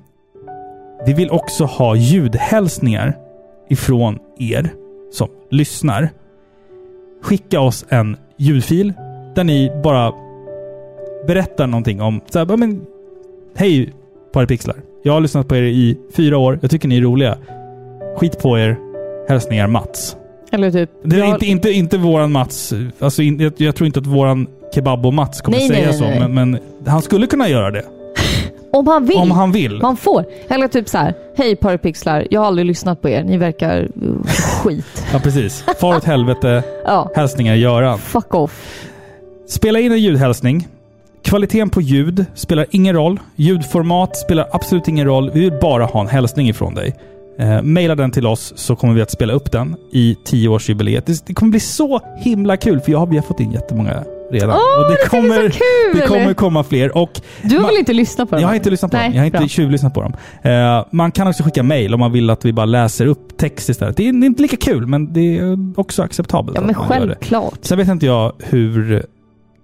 vi vill också ha ljudhälsningar ifrån er som lyssnar. Skicka oss en ljudfil där ni bara berättar någonting om... Så här, "Ja, men, Hej Paripixlar. Jag har lyssnat på er i fyra år. Jag tycker ni är roliga. Skit på er. Hälsningar Mats. Eller typ... Det är jag- inte, inte, inte våran Mats. Alltså, jag, jag tror inte att våran Kebab-Mats kommer Nej, säga nej, nej, så. Men, men han skulle kunna göra det. Om han vill. Om han vill. Man får. Eller typ så här. Hej Paripixlar, jag har aldrig lyssnat på er. Ni verkar uh, skit. [LAUGHS] Ja, precis. Far åt helvete. [LAUGHS] Ja. Hälsningar Göran. Fuck off. Spela in en ljudhälsning. Kvaliteten på ljud spelar ingen roll. Ljudformat spelar absolut ingen roll. Vi vill bara ha en hälsning ifrån dig. Eh, maila den till oss så kommer vi att spela upp den i 10-årsjubileet. Det, det kommer bli så himla kul för jag har, vi har fått in jättemånga redan. Åh, och det, det bli så kommer, kul! det kommer komma fler. Och Du har man- väl inte lyssnat på dem? jag har inte lyssnat på Nej, dem. Jag har inte tjuvlyssnat på dem. Eh, man kan också skicka mail om man vill att vi bara läser upp text istället. Det är, det är inte lika kul, men det är också acceptabelt. Ja, men självklart. Sen vet inte jag hur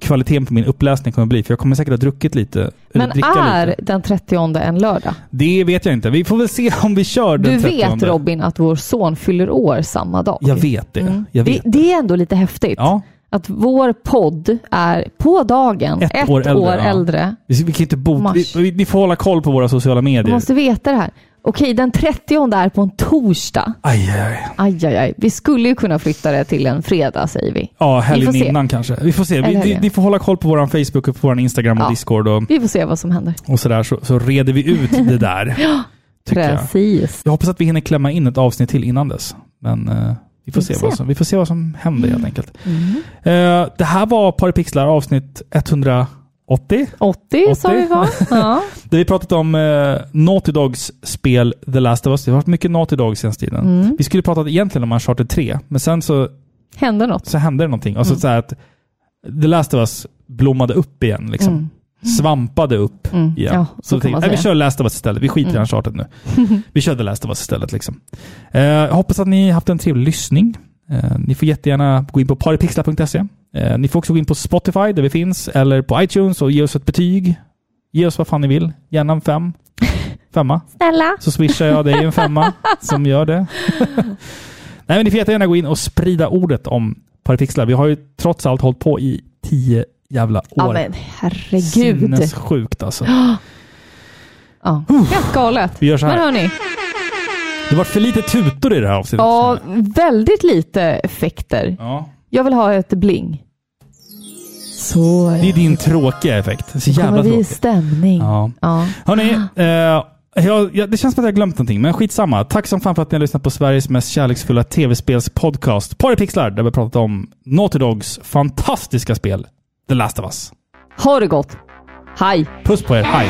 kvaliteten på min uppläsning kommer bli, för jag kommer säkert ha druckit lite. Men är Lite. den 30 en lördag? Det vet jag inte. Vi får väl se om vi kör den Du 30. vet Robin att vår son fyller år samma dag. Jag vet det. Mm. Jag vet. Det, det är ändå lite häftigt. Ja. Att vår podd är på dagen ett, Ett år äldre, ja. äldre. Vi, vi kan inte bo, Mars. vi, vi, ni får hålla koll på våra sociala medier. måste veta det här. Okej, den 30 är på en torsdag. Aj, aj, aj. Aj, aj. Vi skulle ju kunna flytta det till en fredag, säger vi. Ja, Vi helgen se. innan kanske. Vi får se. Vi, vi, helgen. ni får hålla koll på vår Facebook och på vår Instagram och Ja. Discord och, Vi får se vad som händer. och sådär, så, så reder vi ut [LAUGHS] det där. Ja, tycker jag. precis. Jag hoppas att vi hinner klämma in ett avsnitt till innan dess. Men eh, vi, får Vi se får vad se. som, vi får se vad som händer helt enkelt. Mm. Eh, det här var Paripixlar avsnitt 180. 80, sa vi va? [LAUGHS] Ja. Där vi pratat om eh, Naughty Dogs spel The Last of Us. Det har varit mycket Naughty Dogs senaste tiden. Mm. Vi skulle pratat egentligen om Uncharted 3, men sen så, Hände något? så hände det någonting. Alltså Mm. så här att The Last of Us blommade upp igen. Liksom. Svampade upp Mm. igen. Ja, så så tänkte, nej, vi kör Last of Us istället. Vi skiter i Mm. Uncharted nu. [LAUGHS] Vi kör The Last of Us istället. Liksom. Eh, jag hoppas att ni haft en trevlig lyssning. Eh, ni får jättegärna gå in på paripixlar.se. Eh, ni får också gå in på Spotify där vi finns, eller på iTunes och ge oss ett betyg. Ge oss vad fan ni vill. Gärna en fem. Femma. Snälla. Så swishar jag dig en femma [LAUGHS] som gör det. [LAUGHS] Nej, men ni får jättegärna gå in och sprida ordet om Paripixlar. Vi har ju trots allt hållit på i tio jävla år. Ja, men herregud. Sinnessjukt alltså. [GASPS] Ja, helt galet. Vi gör så här. Men hörni, Det var för lite tutor i det här avsnittet. ja, väldigt lite effekter. Ja. Jag vill ha ett bling. Så Det är din tråkiga effekt. Så jävla vi i tråkig. stämning. Ja. Ja. Hörni, eh, jag, jag, det känns som att jag har glömt någonting, men skitsamma. Tack som fan för att ni har lyssnat på Sveriges mest kärleksfulla tv-spelspodcast, Paripixlar, där vi har pratat om Naughty Dogs fantastiska spel, The Last of Us. Ha det gott. Hej! Puss på er, hej!